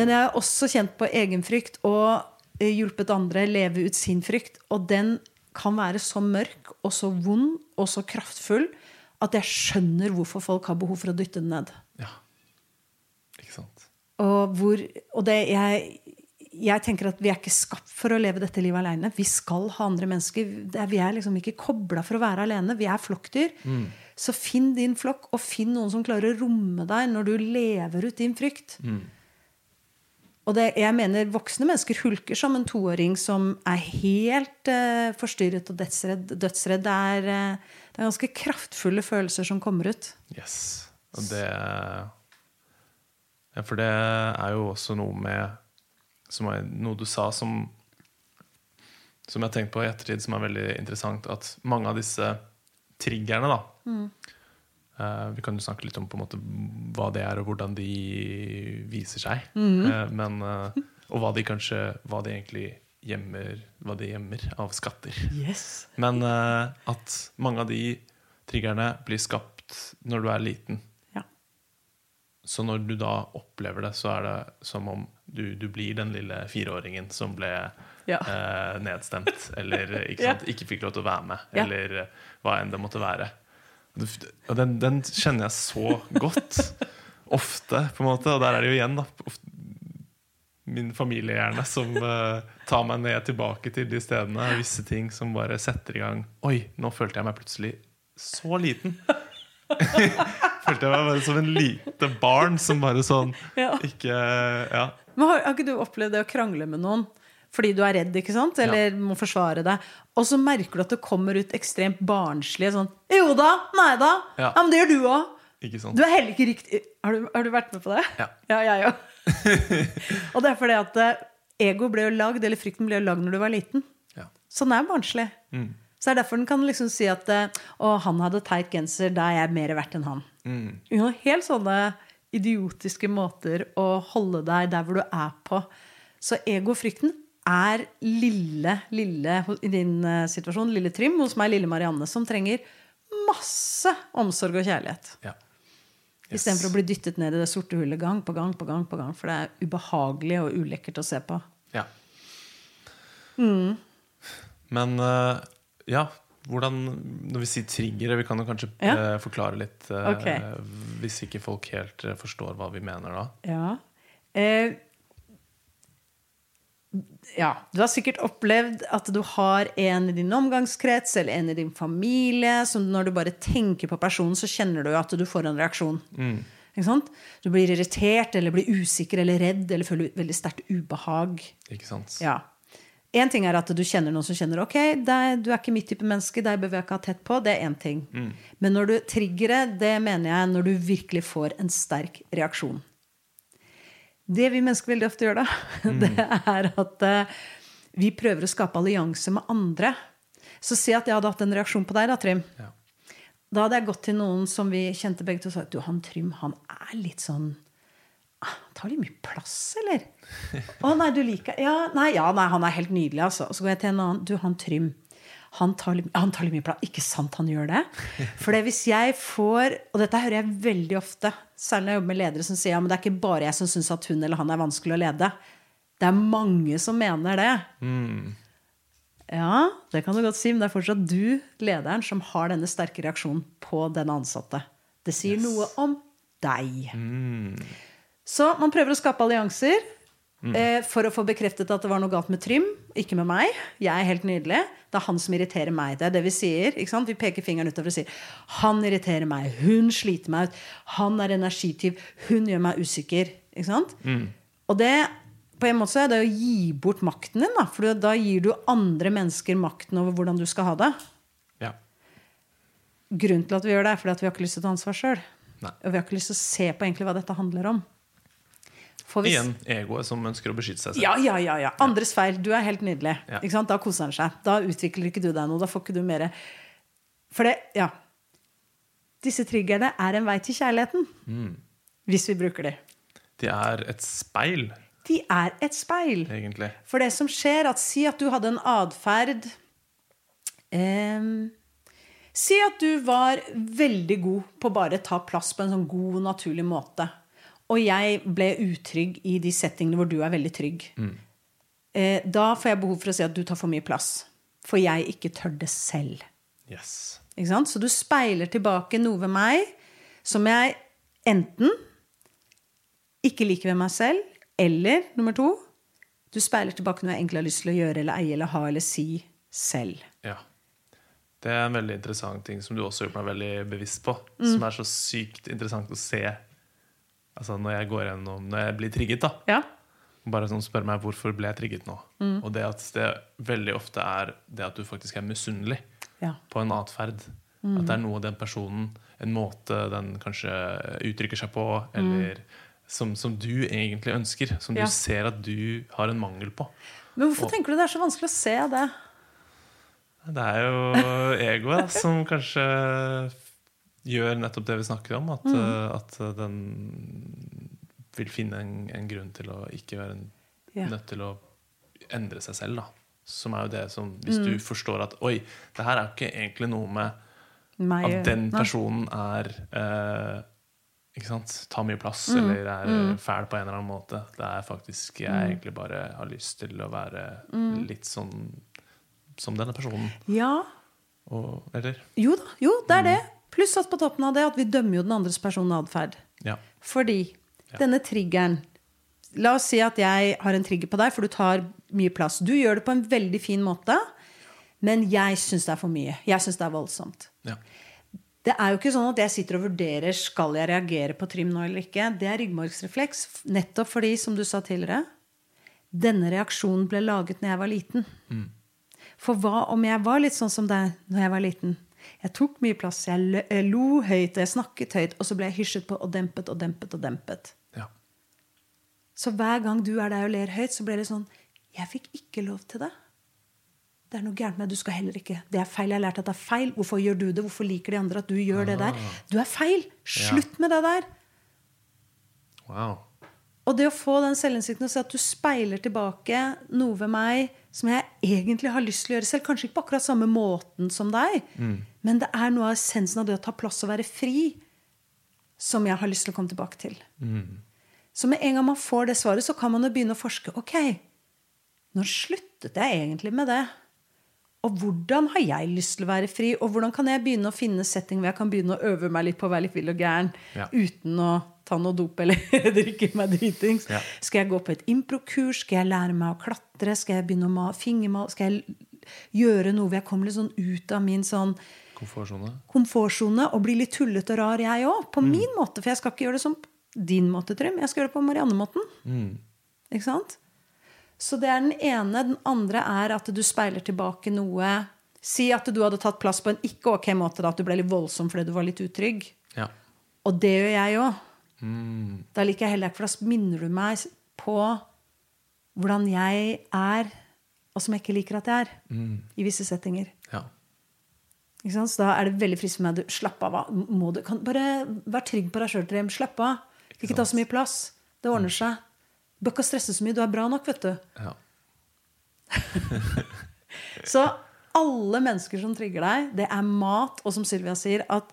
Men jeg har også kjent på egenfrykt og eh, hjulpet andre leve ut sin frykt. Og den kan være så mørk og så vond og så kraftfull at jeg skjønner hvorfor folk har behov for å dytte den ned. ja. Ikke sant. Og, hvor, og det, jeg, jeg tenker at vi er ikke skapt for å leve dette livet alene. Vi skal ha andre mennesker. Er, vi er liksom ikke kobla for å være alene. Vi er flokkdyr. Så finn din flokk, og finn noen som klarer å romme deg når du lever ut din frykt. Og det, jeg mener voksne mennesker hulker som en toåring som er helt uh, forstyrret og dødsredd. dødsredd. Det, er, uh, det er ganske kraftfulle følelser som kommer ut. Yes. Og det Ja, for det er jo også noe med som var Noe du sa som Som jeg har tenkt på i ettertid, som er veldig interessant. At mange av disse triggerne, da eh, Vi kan jo snakke litt om på en måte hva det er, og hvordan de viser seg. Eh, men, eh, og hva de kanskje Hva de egentlig gjemmer, hva de gjemmer av skatter. Yes. Men at mange av de triggerne blir skapt når du er liten. Så når du da opplever det, så er det som om du, du blir den lille fireåringen som ble Ja. eh, nedstemt, (laughs) eller ikke, sant, ikke fikk lov til å være med, Ja. eller eh, hva enn det måtte være. Og den, den kjenner jeg så godt. (laughs) Ofte, på en måte. Og der er det jo igjen, da. Min familie gjerne som eh, tar meg ned tilbake til de stedene. Visse ting som bare setter i gang Oi, nå følte jeg meg plutselig så liten. (laughs) (laughs) følte jeg meg bare som en lite barn som bare sånn Ja. ikke Ja. Men har, har ikke du opplevd det å krangle med noen fordi du er redd, ikke sant? Eller må forsvare deg? Og så merker du at det kommer ut ekstremt barnslige sånn Jo da! Nei da! Ja, Ja. men det gjør du òg! Du er heller ikke riktig Har du, har du vært med på det? Ja. Ja, jeg òg. (laughs) og det er fordi at eh, ego ble jo lagd, eller frykten ble jo lagd når du var liten. Ja. Sånn er barnslig. Mm. Så det er derfor den kan liksom si at eh, Å, han hadde teit genser, da er jeg mer verdt enn han. Mm. Ja, Helt sånne idiotiske måter å holde deg der hvor du er på. Så egofrykten er lille, lille i din eh, situasjon, lille Trym, hos meg, lille Marianne, som trenger masse omsorg og kjærlighet. ja. Istedenfor å bli dyttet ned i det sorte hullet gang på gang på gang, på gang, for det er ubehagelig og ulekkert å se på. Ja. Mm. Men eh, ja, hvordan Når vi sier triggere, vi kan jo kanskje Ja. uh, forklare litt uh, okay. Hvis ikke folk helt eh, forstår hva vi mener da. Ja. Eh, ja, du har sikkert opplevd at du har en i din omgangskrets eller en i din familie som når du bare tenker på personen, så kjenner du at du får en reaksjon. Ikke sant? Du blir irritert eller blir usikker eller redd eller føler veldig sterkt ubehag. Ikke sant? Ja. Én ting er at du kjenner noen som kjenner ok, deg, du er ikke mitt type menneske, deg bør vi ikke ha tett på. Det er én ting. Men når du triggeret, det mener jeg når du virkelig får en sterk reaksjon. Det vi mennesker veldig ofte gjør da, (laughs) det er at uh, vi prøver å skape allianse med andre. Så si at jeg hadde hatt en reaksjon på deg, da, Trym. Ja. Da hadde jeg gått til noen som vi kjente begge to og sagt du, han Trym han er litt sånn tar litt mye plass, eller? Å nei, du liker ja nei, ja, nei, han er helt nydelig, altså. Og så går jeg til en annen. Du, han Trym. Han tar, han tar litt mye plass. Ikke sant han gjør det? For det hvis jeg får Og dette hører jeg veldig ofte, særlig når jeg jobber med ledere som sier ja, men det er ikke bare jeg som syns at hun eller han er vanskelig å lede. Det er mange som mener det. Ja, det kan du godt si, men det er fortsatt du, lederen, som har denne sterke reaksjonen på den ansatte. Det sier noe om deg. Så man prøver å skape allianser eh, for å få bekreftet at det var noe galt med Trym, ikke med meg. Jeg er helt nydelig. Det er han som irriterer meg. Det er det vi sier. ikke sant? Vi peker fingeren utover og sier han irriterer meg, hun sliter meg ut, han er energityv, hun gjør meg usikker. Ikke sant? Og det på en måte er det å gi bort makten din. Da, for da gir du andre mennesker makten over hvordan du skal ha det. Ja. Grunnen til at vi gjør det, er fordi at vi har ikke lyst til å ta ansvar sjøl. Og vi har ikke lyst til å se på egentlig hva dette handler om. For hvis- Igjen egoet som ønsker å beskytte seg selv. Ja, ja, ja, ja. Andres feil. Du er helt nydelig. Da koser han seg. Da utvikler ikke du deg noe. Da får ikke du mer For det, ja. Disse triggerne er en vei til kjærligheten. Mm. Hvis vi bruker de. De er et speil, De er et speil. egentlig. For det som skjer, at si at du hadde en atferd em, Si at du var veldig god på å bare ta plass på en sånn god naturlig måte. Og jeg ble utrygg i de settingene hvor du er veldig trygg. Eh, da får jeg behov for å si at du tar for mye plass. For jeg ikke tør det selv. Yes. Så du speiler tilbake noe ved meg som jeg enten ikke liker ved meg selv, eller nummer to du speiler tilbake noe jeg egentlig har lyst til å gjøre eller eie eller ha eller si selv. Ja. Det er en veldig interessant ting som du også har gjort meg veldig bevisst på. Mm. Som er så sykt interessant å se altså når jeg går gjennom Når jeg blir trigget. da Ja? Bare sånn spør meg hvorfor ble jeg trigget nå. Mm. Og det at det veldig ofte er det at du faktisk er misunnelig Ja. på en atferd. Mm. At det er noe den personen, en måte den kanskje uttrykker seg på, eller som, som du egentlig ønsker. Som Mm. Ja. du ser at du har en mangel på. Men hvorfor tenker du det er så vanskelig å se det? Det er jo (laughs) egoet som kanskje gjør nettopp det vi snakker om. At, Mm. eh, at den vil finne en, en grunn til å ikke være en, Ja. nødt til å endre seg selv. Da. Som er jo det som Hvis Mm. du forstår at oi, det her er jo ikke egentlig noe med Meg, at den Nei. personen er eh, ikke sant, tar mye plass Mm. eller er fæl på en eller annen måte. Det er faktisk jeg Mm. egentlig bare har lyst til å være litt sånn som denne personen. Ja. Og, eller? Jo da. Jo, det er det. Pluss at på toppen av det at vi dømmer jo den andres personatferd. Ja. Fordi Ja. denne triggeren La oss si at jeg har en trigger på deg, for du tar mye plass. Du gjør det på en veldig fin måte, men jeg syns det er for mye. Jeg syns det er voldsomt. ja. Det er jo ikke sånn at jeg sitter og vurderer skal jeg reagere på trim nå eller ikke. Det er ryggmargsrefleks. Nettopp fordi, som du sa tidligere, denne reaksjonen ble laget når jeg var liten. For hva om jeg var litt sånn som deg når jeg var liten? Jeg tok mye plass, jeg lo- høyt, jeg snakket høyt, og så ble jeg hysjet på og dempet og dempet og dempet. ja. Så hver gang du er der og ler høyt, så blir det sånn Jeg fikk ikke lov til det. Det er noe gærent med. Du skal heller ikke. Det er feil. Jeg har lært at det er feil. Hvorfor gjør du det? Hvorfor liker de andre at du gjør det der? Du er feil. Slutt med det der. Wow. Og det å få den selvinnsikten og se at du speiler tilbake noe ved meg som jeg egentlig har lyst til å gjøre selv. Kanskje ikke på akkurat samme måten som deg, men det er noe av essensen av det å ta plass og være fri som jeg har lyst til å komme tilbake til. Så med en gang man får det svaret, så kan man jo begynne å forske. Ok, når sluttet jeg egentlig med det? Og hvordan har jeg lyst til å være fri? Og hvordan kan jeg begynne å finne setting hvor jeg kan begynne å øve meg litt på å være litt vill og gæren Ja. uten å ta noe dop eller (laughs) drikke meg dritings? Ja. Skal jeg gå på et improkurs? Skal jeg lære meg å klatre? Skal jeg begynne å ma- fingermale? Skal jeg gjøre noe hvor jeg kommer litt sånn ut av min sånn Komfortsone. og bli litt tullete og rar, jeg òg. Mm. På min måte. For jeg skal ikke gjøre det som din måte, Trym. Jeg skal gjøre det på Marianne-måten. Mm. Ikke sant? Så det er den ene. Den andre er at du speiler tilbake noe. Si at du hadde tatt plass på en ikke ok måte, da, at du ble litt voldsom fordi du var litt utrygg. Ja. Og det gjør jeg òg. Mm. Da liker jeg heller ikke, for da minner du meg på hvordan jeg er, og som jeg ikke liker at jeg er, Mm. i visse settinger. ja. Ikke? Så da er det veldig friskt for meg du, Slapp av. Må du, kan, bare vær trygg på deg sjøl, Trym. Slapp av. Ikke ta så mye plass. Det ordner seg. Du bør ikke stresse så mye. Du er bra nok, vet du. ja. (laughs) Så alle mennesker som trigger deg, det er mat. Og som Sylvia sier, at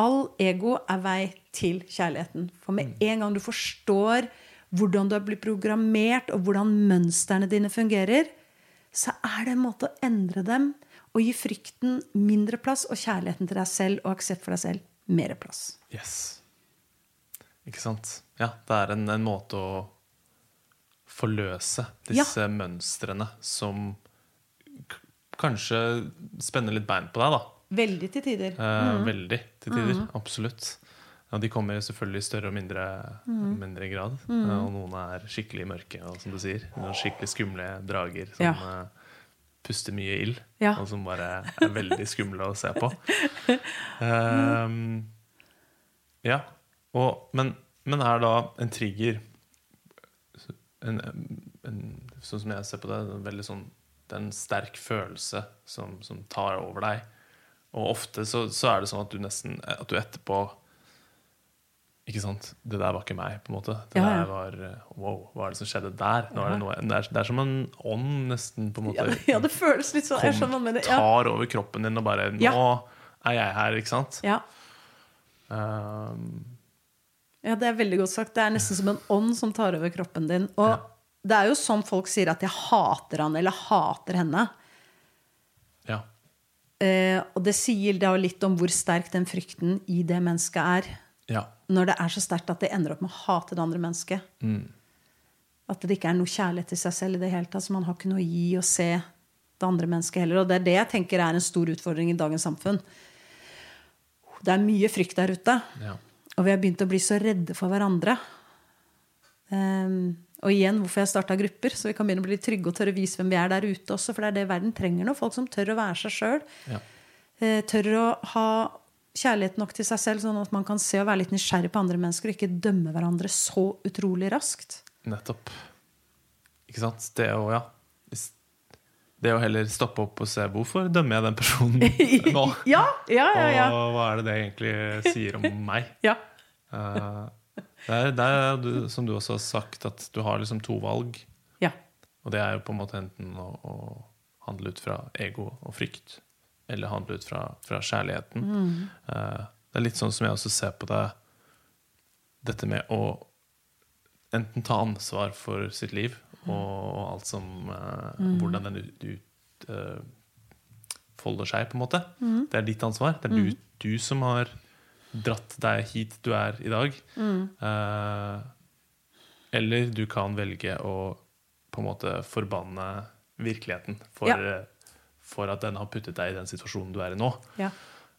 all ego er vei til kjærligheten. For med en gang du forstår hvordan du har blitt programmert, og hvordan mønstrene dine fungerer, så er det en måte å endre dem og gi frykten mindre plass, og kjærligheten til deg selv og aksept for deg selv mer plass. Yes. Ikke sant? Ja, det er en, en måte å forløse disse mønstrene som kanskje spenner litt bein på deg, da. Veldig til tider. Eh, Veldig til tider. Absolutt. Ja, de kommer selvfølgelig i større og mindre, mindre grad. Mm. og noen er skikkelig mørke, og som du sier. Noen skikkelig skumle drager som Ja. eh, puster mye ild. Ja. Og som bare er veldig skumle å se på. Um, (laughs) ja. Og, men, men er da en trigger en, en, Sånn som jeg ser på det, en veldig sånn, det er en sterk følelse som, som tar over deg. Og ofte så, så er det sånn at du nesten At du etterpå Ikke sant? Det der var ikke meg, på en måte. Det Ja, ja. der var Wow, hva er det som skjedde der? Nå er det, noe, det, er, det er som en ånd, nesten, på en måte. Ja, det, ja, føles litt sånn. Ja. tar over kroppen din og bare Nå Ja. er jeg her, ikke sant? Ja. Um, Ja, det er veldig godt sagt. Det er nesten som en ånd som tar over kroppen din. Og det er jo sånn folk sier at jeg hater han eller hater henne. ja. Eh, og det sier da litt om hvor sterk den frykten i det mennesket er. Ja. Når det er så sterkt at det ender opp med å hate det andre mennesket. Mm. At det ikke er noe kjærlighet til seg selv i det hele tatt. Så man har ikke noe å gi og se det andre mennesket heller. Og det er det jeg tenker er en stor utfordring i dagens samfunn. Det er mye frykt der ute. ja. Og vi har begynt å bli så redde for hverandre. Um, og igjen hvorfor jeg starta grupper, så vi kan begynne å bli trygge og tørre å vise hvem vi er der ute også. For det er det verden trenger nå. Folk som tør å være seg sjøl. ja. tør å ha kjærlighet nok til seg selv, sånn at man kan se og være litt nysgjerrig på andre mennesker og ikke dømme hverandre så utrolig raskt. Nettopp. Ikke sant? Det å, ja Det å heller stoppe opp og se hvorfor dømmer jeg den personen (laughs) nå? Ja, ja, ja. ja. Og hva er det det egentlig sier om (laughs) meg? ja. Uh, det er, det er du, som du også har sagt, at du har liksom to valg. ja. Og det er jo på en måte enten å, å handle ut fra ego og frykt, eller handle ut fra, fra kjærligheten. Eh, det er litt sånn som jeg også ser på det Dette med å enten ta ansvar for sitt liv og, og alt som eh, Hvordan den ut, ut, eh, folder seg, på en måte. Det er ditt ansvar. Det er du, du som har dratt deg hit du er i dag. Eh, eller du kan velge å på en måte forbanne virkeligheten for, Ja. For at den har puttet deg i den situasjonen du er i nå. ja.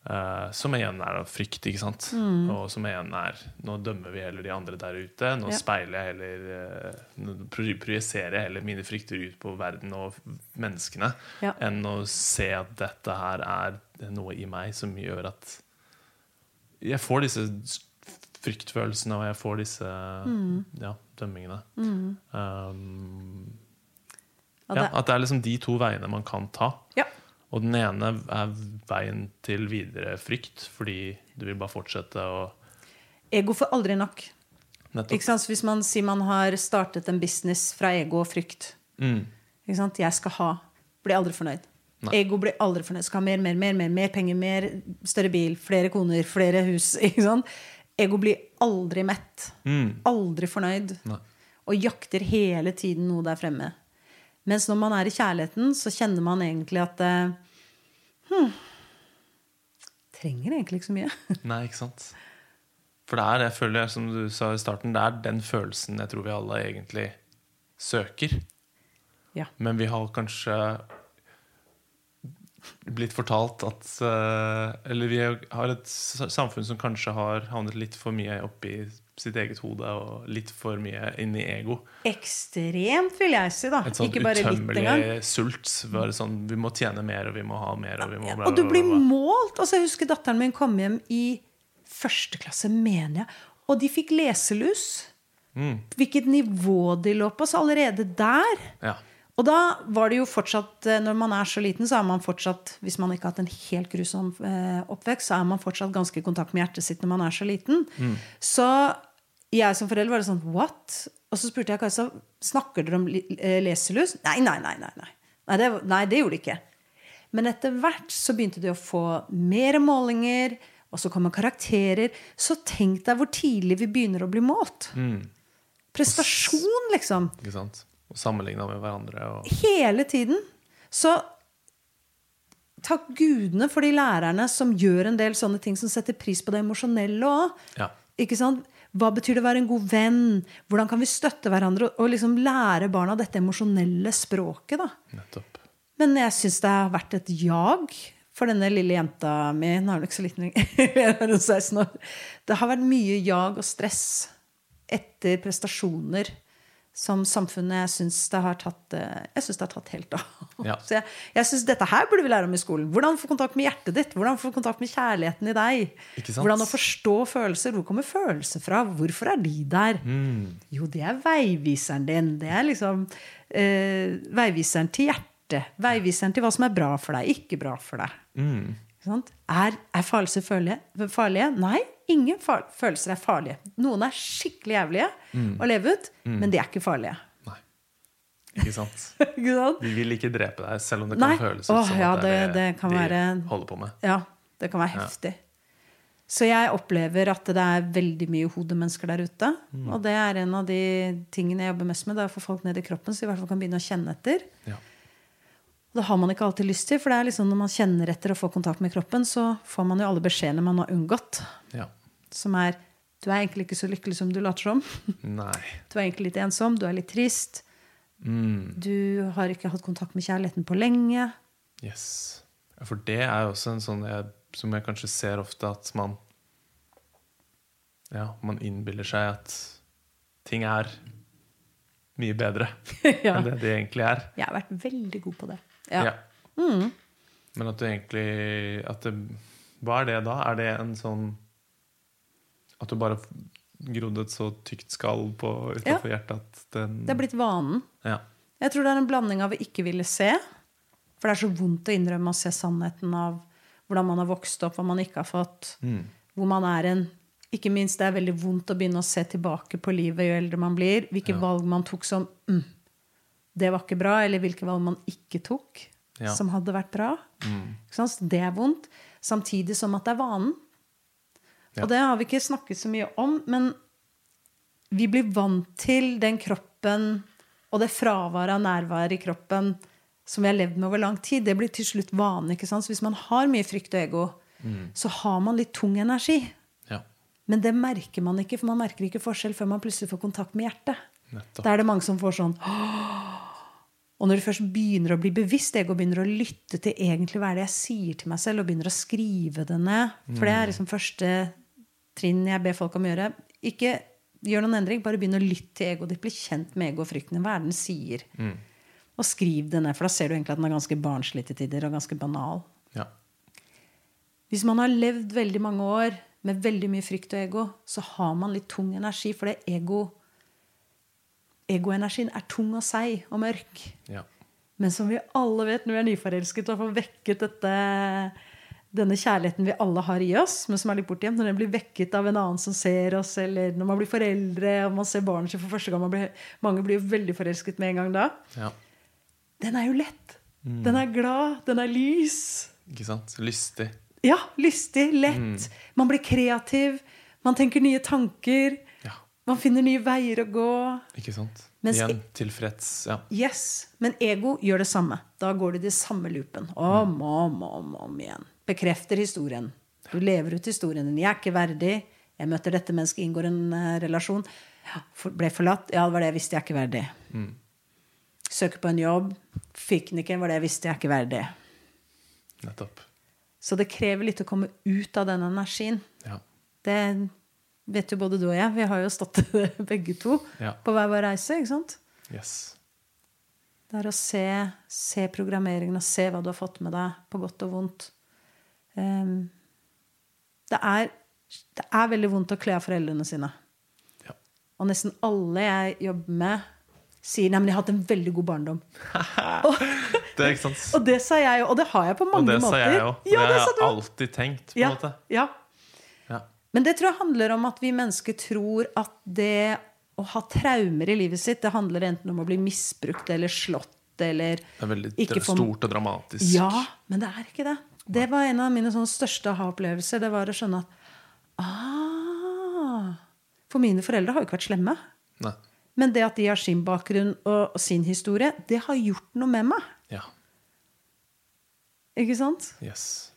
Uh, som igjen er frykt, ikke sant? Mm. Og som igjen er Nå dømmer vi heller de andre der ute. Nå Ja. speiler jeg heller uh, Nå pro- projiserer jeg heller mine frykter ut på verden og menneskene. Ja. Enn å se at dette her er noe i meg som gjør at jeg får disse fryktfølelsene, og jeg får disse Mm. ja, dømmingene. Um, Og ja, at det er liksom de to veiene man kan ta. ja. Og den ene er veien til videre frykt, fordi du vil bare fortsette å Ego får aldri nok. Nettopp. Ikke sant? Hvis man sier man har startet en business fra ego og frykt Mm. ikke sant? Jeg skal ha. Blir aldri fornøyd. Nei. Ego blir aldri fornøyd. Skal ha mer, mer, mer, mer, mer penger, mer, større bil, flere koner, flere hus. (laughs) Ikke sant? Ego blir aldri mett. Mm. Aldri fornøyd. Nei. Og jakter hele tiden noe der fremme. Mens når man er i kjærligheten, så kjenner man egentlig at hm, Trenger egentlig ikke så mye. (laughs) Nei, ikke sant? For det er, jeg føler, som du sa i starten, det er den følelsen jeg tror vi alle egentlig søker. Ja. Men vi har kanskje blitt fortalt at eh, Eller vi har et samfunn som kanskje har havnet litt for mye oppi sitt eget hode og litt for mye inn i ego. Ekstremt, vil jeg si. da Et sånt Ikke bare utømmelig sult. Bare sånn, vi må tjene mer, og vi må ha mer, og vi må bla, Og du bla, blir bla, bla. målt. Altså, jeg husker datteren min kom hjem i første klasse, mener jeg. Og de fikk leselus. Mm. Hvilket nivå de lå på. Så allerede der Ja. Og da var det jo fortsatt eh, Når man er så liten, så er man fortsatt Hvis man ikke har hatt en helt grusom eh, oppvekst, så er man fortsatt ganske i kontakt med hjertet sitt når man er så liten. Så jeg som forelder var det sånn What? Og så spurte jeg Kajsa snakker dere om eh, leselus. Nei, nei, nei. Nei, nei. Nei, det, nei, det gjorde de ikke. Men etter hvert så begynte de å få mer målinger, og så kommer karakterer. Så tenk deg hvor tidlig vi begynner å bli målt. Prestasjon, liksom Ikke sant? Og sammenligna med hverandre. Og, hele tiden. Så takk gudene for de lærerne som gjør en del sånne ting som setter pris på det emosjonelle òg. ja. Ikke sant? Hva betyr det å være en god venn? Hvordan kan vi støtte hverandre? Og liksom lære barna dette emosjonelle språket. Nettopp. Men jeg syns det har vært et jag for denne lille jenta mi. Nå er hun ikke så liten lenger. (laughs) hun er 16 år. Det har vært mye jag og stress etter prestasjoner som samfunnet jeg syns det har tatt eh, Jeg synes det har tatt helt av. (laughs) Ja. Så jeg, jeg synes dette her burde vi lære om i skolen. Hvordan få kontakt med hjertet ditt. Hvordan få kontakt med kjærligheten i deg. Hvordan å forstå følelser. Hvor kommer følelser fra? Hvorfor er de der? Mm. Jo, det er veiviseren din. Det er liksom eh, veiviseren til hjertet. Veiviseren til hva som er bra for deg, ikke bra for deg. Mm. Er, er følelser farlige? farlige? Nei, ingen følelser er farlige. Noen er skikkelig jævlige å leve ut, men de er ikke farlige. Nei. Ikke sant? (laughs) ikke sant? De vil ikke drepe deg, selv om det Nei. kan føles ut Åh, som ja, at det det- det de være- holder på med. Ja, det kan være heftig. Så jeg opplever at det er veldig mye hodemennesker der ute. Og det er en av de tingene jeg jobber mest med. Det er å få folk ned i kroppen, så de i hvert fall kan begynne å kjenne etter. Ja. Det har man ikke alltid lyst til, for det er liksom når man kjenner etter og får kontakt med kroppen, så får man jo alle beskjedene man har unngått. ja. Som er du er egentlig ikke så lykkelig som du later som. (laughs) Nei. Du er egentlig litt ensom, du er litt trist. Mm. Du har ikke hatt kontakt med kjærligheten på lenge. Yes. For det er jo også en sånn jeg, som jeg kanskje ser ofte, at man Ja, man innbiller seg at ting er mye bedre (laughs) ja. enn det de egentlig er. Jeg har vært veldig god på det. Ja. Ja. Men at du egentlig at det, Hva er det da? Er det en sånn At du bare grodde et så tykt skall på utenfor hjertet at den Det er blitt vanen. ja. Jeg tror det er en blanding av å ikke ville se. For det er så vondt å innrømme å se sannheten av hvordan man har vokst opp, hva man ikke har fått. Mm. Hvor man er en Ikke minst det er veldig vondt å begynne å se tilbake på livet jo eldre man blir. Hvilke valg man tok som mm, Det var ikke bra. Eller hvilke valg man ikke tok Ja. Mm. som hadde vært bra. Sant? Det er vondt. Samtidig som at det er vanen. Ja. Og det har vi ikke snakket så mye om, men vi blir vant til den kroppen og det fraværet av nærvær i kroppen som vi har levd med over lang tid. Det blir til slutt vane. ikke sant? Så hvis man har mye frykt og ego, så har man litt tung energi. ja. Men det merker man ikke, for man merker ikke forskjell før man plutselig får kontakt med hjertet. Nettopp. Da er det mange som får sånn «Åh!» Og når du først begynner å bli bevisst ego, begynner å lytte til egentlig hva er det jeg sier til meg selv, og begynner å skrive det ned For det er liksom første trinn jeg ber folk om å gjøre. Ikke gjør noen endring, bare begynn å lytte til egoet ditt. Bli kjent med ego og frykten. Hva er det den sier? Og skriv det ned, for da ser du egentlig at den er ganske barnslig til tider og ganske banal. ja. Hvis man har levd veldig mange år med veldig mye frykt og ego, så har man litt tung energi, for det ego Egoenergien er tung og seig og mørk. ja. Men som vi alle vet når vi er nyforelsket og får vekket dette, denne kjærligheten vi alle har i oss, men som er litt bortgjemt, når den blir vekket av en annen som ser oss, eller når man blir foreldre og man ser barnet sitt for første gang man blir, Mange blir jo veldig forelsket med en gang da. ja. Den er jo lett. Den er glad. Den er lys. Ikke sant? Lystig. Ja, lystig, lett. Man blir kreativ. Man tenker nye tanker. Ja. Man finner nye veier å gå. Ikke sant? Mens Igjen tilfreds. Ja. Yes, Men ego gjør det samme. Da går det i samme loopen. Om og om, om, om igjen. Bekrefter historien. Du lever ut historien din. 'Jeg er ikke verdig'. 'Jeg møter dette mennesket, inngår en uh, relasjon'. Ja, for, 'Ble forlatt'. Ja, det var det jeg visste jeg er ikke verdig. Søker på en jobb. Fikk den ikke. Var det jeg visste jeg er ikke verdig. Nettopp. Så det krever litt å komme ut av den energien. Ja. Det vet jo både du og jeg. Vi har jo stått (laughs) begge to Ja. på hver vår reise. ikke sant? Yes. Det er å se, se programmeringen og se hva du har fått med deg, på godt og vondt. Ehm, det, er, det er veldig vondt å kle av foreldrene sine. Ja. Og nesten alle jeg jobber med, sier nei, men jeg har hatt en veldig god barndom. (laughs) Det er ikke sant. (laughs) Og det sa jeg jo, og det har jeg på Og mange måter. sa måter. jeg òg. Ja, det det har jeg alltid tenkt. på en Ja, måte ja. ja. Men det tror jeg handler om at vi mennesker tror at det å ha traumer i livet sitt, det handler enten om å bli misbrukt eller slått eller Det er veldig stort og dramatisk. Ja, men det er ikke det. Det var en av mine sånn største aha-opplevelser. Det var å skjønne at ah, For mine foreldre har jo ikke vært slemme. Nei. Men det at de har sin bakgrunn og sin historie, det har gjort noe med meg. Ja. Ikke sant? Yes.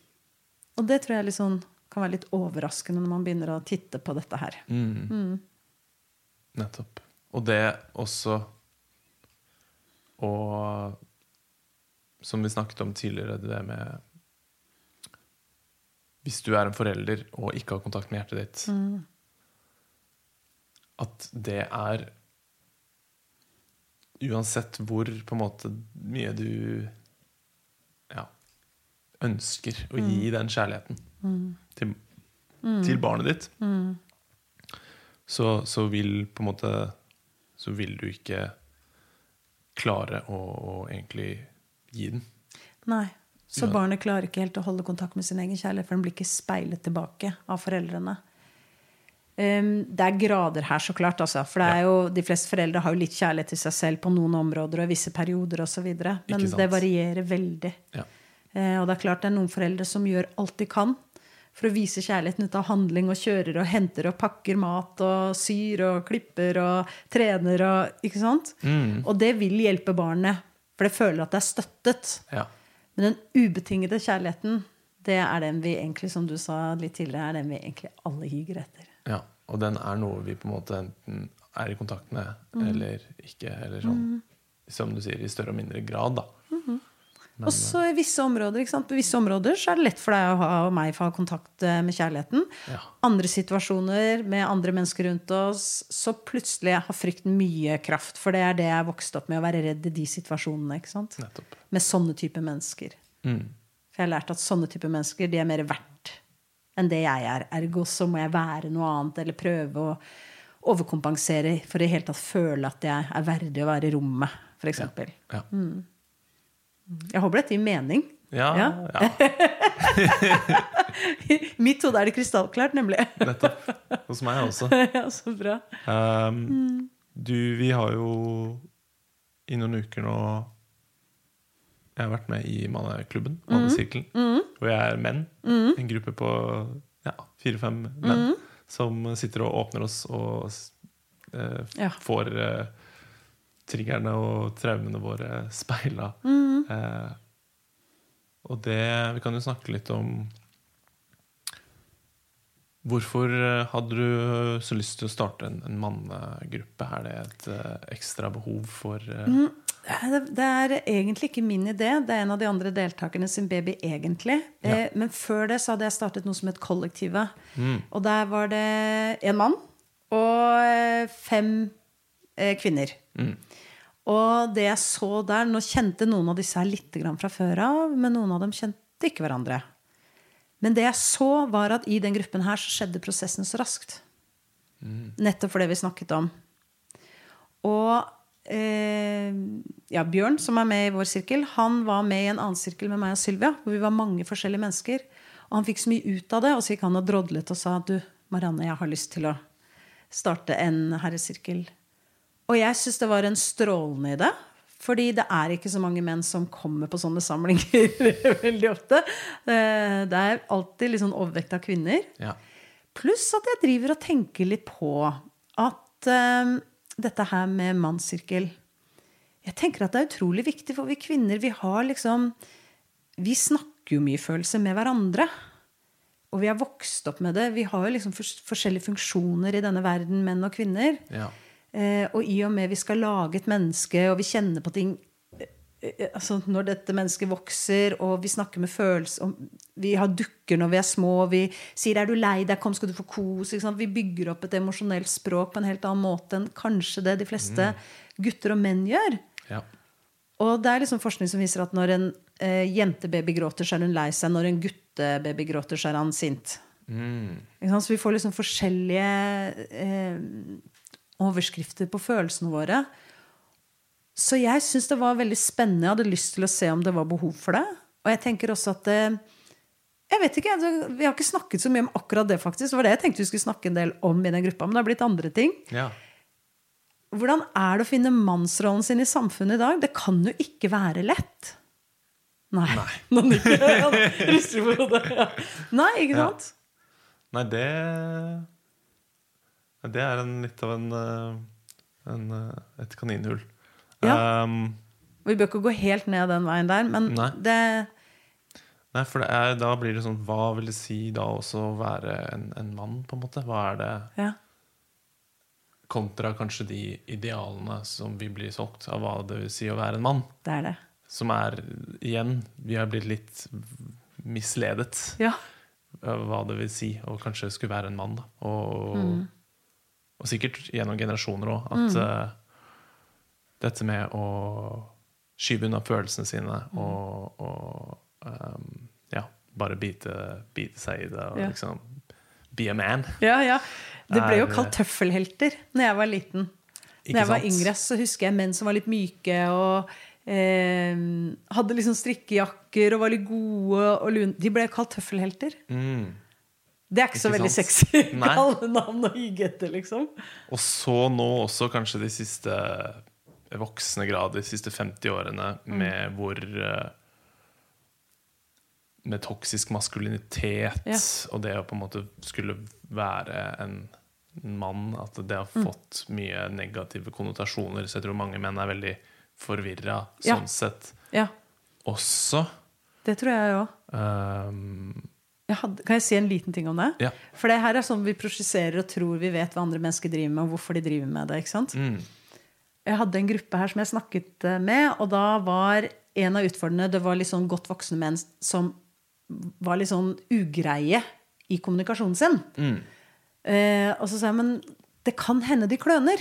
Og det tror jeg sånn, kan være litt overraskende når man begynner å titte på dette her. Mm. Nettopp. Og det også Og som vi snakket om tidligere, det med Hvis du er en forelder og ikke har kontakt med hjertet ditt, at det er Uansett hvor på en måte mye du ja, ønsker å gi den kjærligheten til, til barnet ditt, så, så vil på en måte Så vil du ikke klare å, å egentlig gi den. Nei. Så Ja. barnet klarer ikke helt å holde kontakt med sin egen kjærlighet, for den blir ikke speilet tilbake av foreldrene. Um, det er grader her, så klart. Altså, for det jo, de fleste foreldre har jo litt kjærlighet til seg selv på noen områder og i visse perioder osv. Men det varierer veldig. Ja. Uh, og det er klart det er noen foreldre som gjør alt de kan for å vise kjærligheten ut av handling og kjører og henter og pakker mat og syr og klipper og trener og Ikke sant? Mm. Og det vil hjelpe barnet, for det føler at det er støttet. Ja. Men den ubetingede kjærligheten, det er den vi egentlig, som du sa litt tidligere, er den vi egentlig alle higer etter. ja. Og den er noe vi på en måte enten er i kontakt med Mm. eller ikke. Eller sånn, som du sier, i større og mindre grad, da. Og så i visse områder? På visse områder så er det lett for deg ha, og meg for å ha kontakt eh, med kjærligheten. Ja. Andre situasjoner med andre mennesker rundt oss, så plutselig har frykten mye kraft. For det er det jeg er vokst opp med, å være redd i de situasjonene. ikke sant? Nettopp. Med sånne type mennesker. Mm. For jeg har lært at sånne type mennesker de er mer verdt enn det jeg er. Ergo så må jeg være noe annet eller prøve å overkompensere for i det hele tatt føle at jeg er verdig å være i rommet, f.eks. Ja. Mm. Jeg håper dette gir mening. Ja, Ja. ja. (laughs) Mitt hode er det krystallklart, nemlig. nettopp. Hos meg også. (laughs) ja, så bra. Um, du, vi har jo i noen uker nå Jeg har vært med i manneklubben, Mannesirkelen. Og jeg er menn. En gruppe på ja, fire-fem menn som sitter og åpner oss og uh, Ja. får eh, triggerne og traumene våre (laughs) speila. Eh, og det Vi kan jo snakke litt om Hvorfor eh, hadde du så lyst til å starte en, en mannegruppe? Er det et uh, ekstra behov for eh, Det det er egentlig ikke min idé. Det er en av de andre deltakerne sin baby, egentlig. Ja. Eh, Men før det så hadde jeg startet noe som het Kollektivet. Og der var det en mann og fem eh, kvinner. Og det jeg så der Nå kjente noen av disse her litt fra før av, men noen av dem kjente ikke hverandre. Men det jeg så, var at i den gruppen her så skjedde prosessen så raskt. Nettopp for det vi snakket om. Og eh, ja, Bjørn, som er med i vår sirkel, han var med i en annen sirkel med meg og Sylvia. Hvor vi var mange forskjellige mennesker. Og han fikk så mye ut av det, og så gikk han og drodlet og sa du, Marianne, jeg har lyst til å starte en herresirkel. Og jeg syns det var en strålende idé. Fordi det er ikke så mange menn som kommer på sånne samlinger (laughs) veldig ofte. Eh, Det er alltid litt sånn overvekt av kvinner. Ja. Pluss at jeg driver og tenker litt på at um, dette her med mannssirkel Jeg tenker at det er utrolig viktig, for vi kvinner vi har liksom Vi snakker jo mye følelser med hverandre. Og vi har vokst opp med det. Vi har jo liksom fors- forskjellige funksjoner i denne verden, menn og kvinner. Ja. Eh, og i og med vi skal lage et menneske, og vi kjenner på ting eh, altså Når dette mennesket vokser, og vi snakker med følelser Vi har dukker når vi er små, og vi sier 'er du lei deg, kom, skal du få kos'? Vi bygger opp et emosjonelt språk på en helt annen måte enn kanskje det de fleste gutter og menn gjør. Ja. Og det er liksom forskning som viser at når en eh, jentebaby gråter, så er hun lei seg. Når en guttebaby gråter, så er han sint. Mm. Så vi får liksom forskjellige eh, overskrifter på følelsene våre. Så jeg syns det var veldig spennende. Jeg hadde lyst til å se om det var behov for det. Og jeg tenker også at eh, Jeg vet ikke, altså, Vi har ikke snakket så mye om akkurat det, faktisk. Det var det jeg tenkte vi skulle snakke en del om i den gruppa, men det har blitt andre ting. ja. Hvordan er det å finne mannsrollen sin i samfunnet i dag? Det kan jo ikke være lett. Nei. (laughs) Nå nikker han. Rister på hodet. Nei, ikke Ja. sant? Nei, det Nei, Det er en, litt av en, eh, en eh, et kaninhull. Ja. Um, Vi bør ikke gå helt ned den veien der, men Nei. det nei, for det er, da blir det sånn Hva vil det si da også å være en, en mann, på en måte? Hva er det Ja. kontra kanskje de idealene som vi blir solgt av hva det vil si å være en mann? Det er det. Som er, igjen, vi har blitt litt misledet Ja. hva det vil si å kanskje skulle være en mann. Da. Og, Mm. Og sikkert gjennom generasjoner òg. At eh, dette med å skyve unna følelsene sine Mm. og, og um, ja, bare bite, bite seg i det og Ja. liksom Be a man. ja, ja. Det ble jo kalt tøffelhelter når jeg var liten. Ikke Når jeg var yngre, så husker jeg menn som var litt myke og eh, hadde liksom strikkejakker og var litt gode. Og lune. de ble kalt tøffelhelter. Mm. Det er ikke så veldig sant? sexy Nei. kallenavn å hygge etter, liksom. Og så nå også kanskje de siste voksne grad, de siste 50 årene, Mm. med hvor eh, Med toksisk maskulinitet Ja. og det å på en måte skulle være en mann, at det har Mm. fått mye negative konnotasjoner. Så jeg tror mange menn er veldig forvirra Ja. sånn sett Ja, også. det tror jeg òg. Um, Jeg hadde, kan jeg si en liten ting om det? Ja. For det her er sånn vi prosjesserer og tror vi vet hva andre mennesker driver med, og hvorfor de driver med det. ikke sant? mm, Jeg hadde en gruppe her som jeg snakket eh, med, og da var en av utfordrende Det var litt sånn godt voksne menn som var litt sånn ugreie i kommunikasjonen sin. mm. Eh, og så sa jeg men det kan hende de kløner.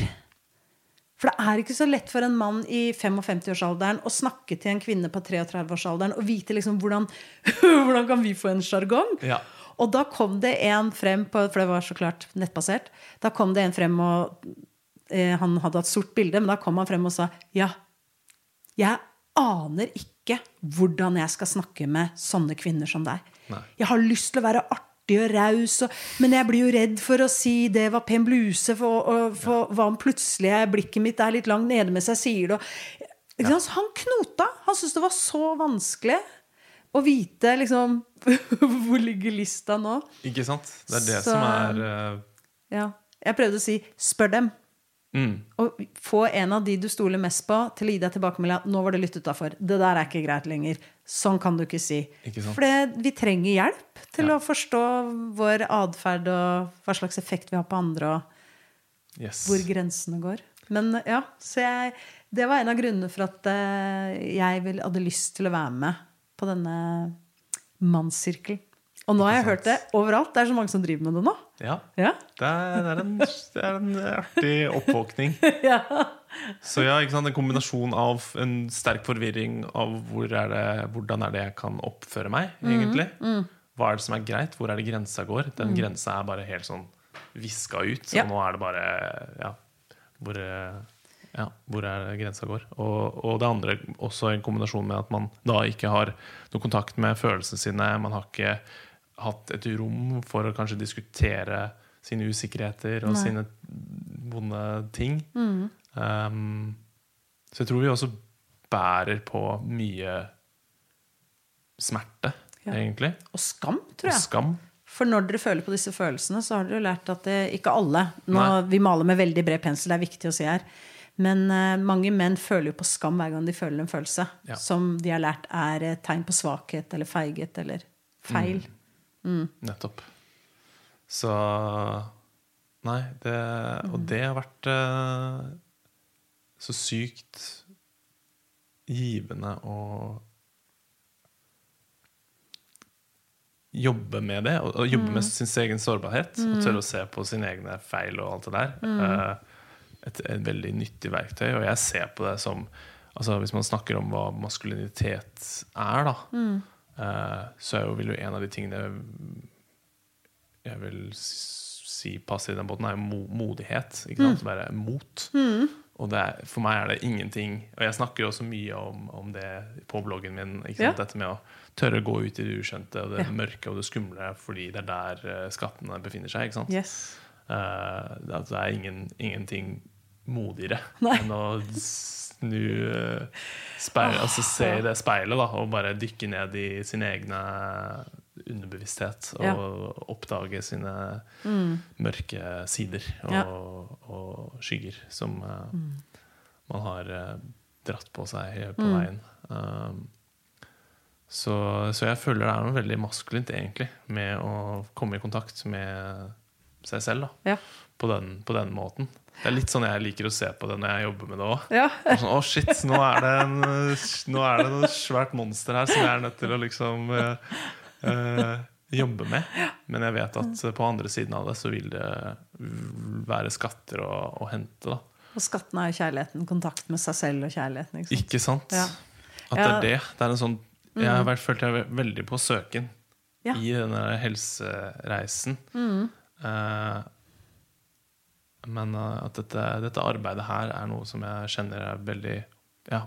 For det er ikke så lett for en mann i 55-årsalderen å snakke til en kvinne på 33-årsalderen og vite liksom hvordan, (laughs) hvordan kan vi få en sjargong. Ja. Og da kom det en frem, på, for det var så klart nettbasert, da kom det en frem og eh, Han hadde hatt sort bilde, men da kom han frem og sa ja, jeg aner ikke hvordan jeg skal snakke med sånne kvinner som deg. Nei. Jeg har lyst til å være artig og raus, men jeg blir jo redd for å si det var pen bluse, for, og- for hva om plutselig er blikket mitt er litt langt nede mens jeg sier det. sant? Han knota. Han syntes det var så vanskelig å vite liksom (laughs) Hvor ligger lista nå? Ikke sant? Det er det Så- som er uh... Ja. Jeg prøvde å si 'spør dem'. mm, Og få en av de du stoler mest på, til å gi deg tilbakemelding at 'nå var det litt utafor'. Det der er ikke greit lenger. Sånn kan du ikke si. Ikke? For det- vi trenger hjelp til Ja. å forstå vår atferd og hva slags effekt vi har på andre, og Yes. hvor grensene går. Men ja, så jeg, det var en av grunnene for at eh, jeg vil, hadde lyst til å være med på denne mannssirkelen. Og nå har jeg hørt det overalt. Det er så mange som driver med det nå. Ja. Ja. Det er, det, er en, det er en artig oppvåkning. (laughs) ja. Så ja, ikke sant? En kombinasjon av en sterk forvirring av hvor er det, hvordan er det jeg kan oppføre meg, egentlig. Hva er det som er greit? Hvor er det grensa går? Den grensa er bare helt sånn viska ut. Ja. Nå er det bare ja, hvor, eh, ja, hvor er det grensa går? Og, og det andre også en kombinasjon med at man da ikke har noe kontakt med følelsene sine. Man har ikke hatt et rom for å kanskje diskutere sine usikkerheter og Nei. sine vonde ting. Um, så jeg tror vi også bærer på mye smerte, Ja. egentlig. Og skam, tror Og jeg. skam. For når dere føler på disse følelsene, så har dere lært at det, ikke alle nå, Vi maler med veldig bred pensel, det er viktig å si her. Men uh, mange menn føler jo på skam hver gang de føler en følelse Ja. som de har lært er et tegn på svakhet eller feighet eller feil. Nettopp. Så Nei, det, og det har vært eh, så sykt givende å jobbe med det. Og, jobbe jobbe med sin egen sårbarhet. Og tørre å se på sine egne feil og alt det der. Mm. et, et veldig nyttig verktøy. Og jeg ser på det som altså Hvis man snakker om hva maskulinitet er, da, eh, så er jo, vil jo en av de tingene jeg vil si passer i den båten, er jo modighet. Ikke sant? Være mot. Og det er, for meg er det ingenting Og jeg snakker jo også mye om, om det på bloggen min. Ikke? Ja. Dette med å tørre å gå ut i det ukjente og det Ja. mørke og det skumle, fordi det er der eh, skattene befinner seg. Ikke sant? Yes. Uh, det, er- ingen, ingenting modigere Nei. enn å snu uh, speil, altså se i det speilet da, og bare dykke ned i sin egne underbevissthet og Ja. oppdage sine Mm. mørke sider og, Ja. og skygger som mm. man har eh, dratt på seg på Mm. veien. Um, så, så jeg føler det er noe veldig maskulint egentlig med å komme i kontakt med seg selv da, Ja. på, den, på den måten. Det er litt sånn jeg liker å se på det når jeg jobber med det òg. Sånn, Å, shit, nå er, det en, nå er det noe svært monster her som jeg er nødt til å liksom eh, eh, jobbe med. Men jeg vet at på andre siden av det så vil det være skatter å, å hente. da Og skatten er jo kjærligheten. Kontakt med seg selv og kjærligheten. Ikke sant? Ikke sant? Ja. At det er det. Det er en sånn Jeg har vært, følt jeg er veldig på søken Ja. i denne helsereisen. Eh, men eh, at dette, dette arbeidet her er noe som jeg kjenner er veldig Ja.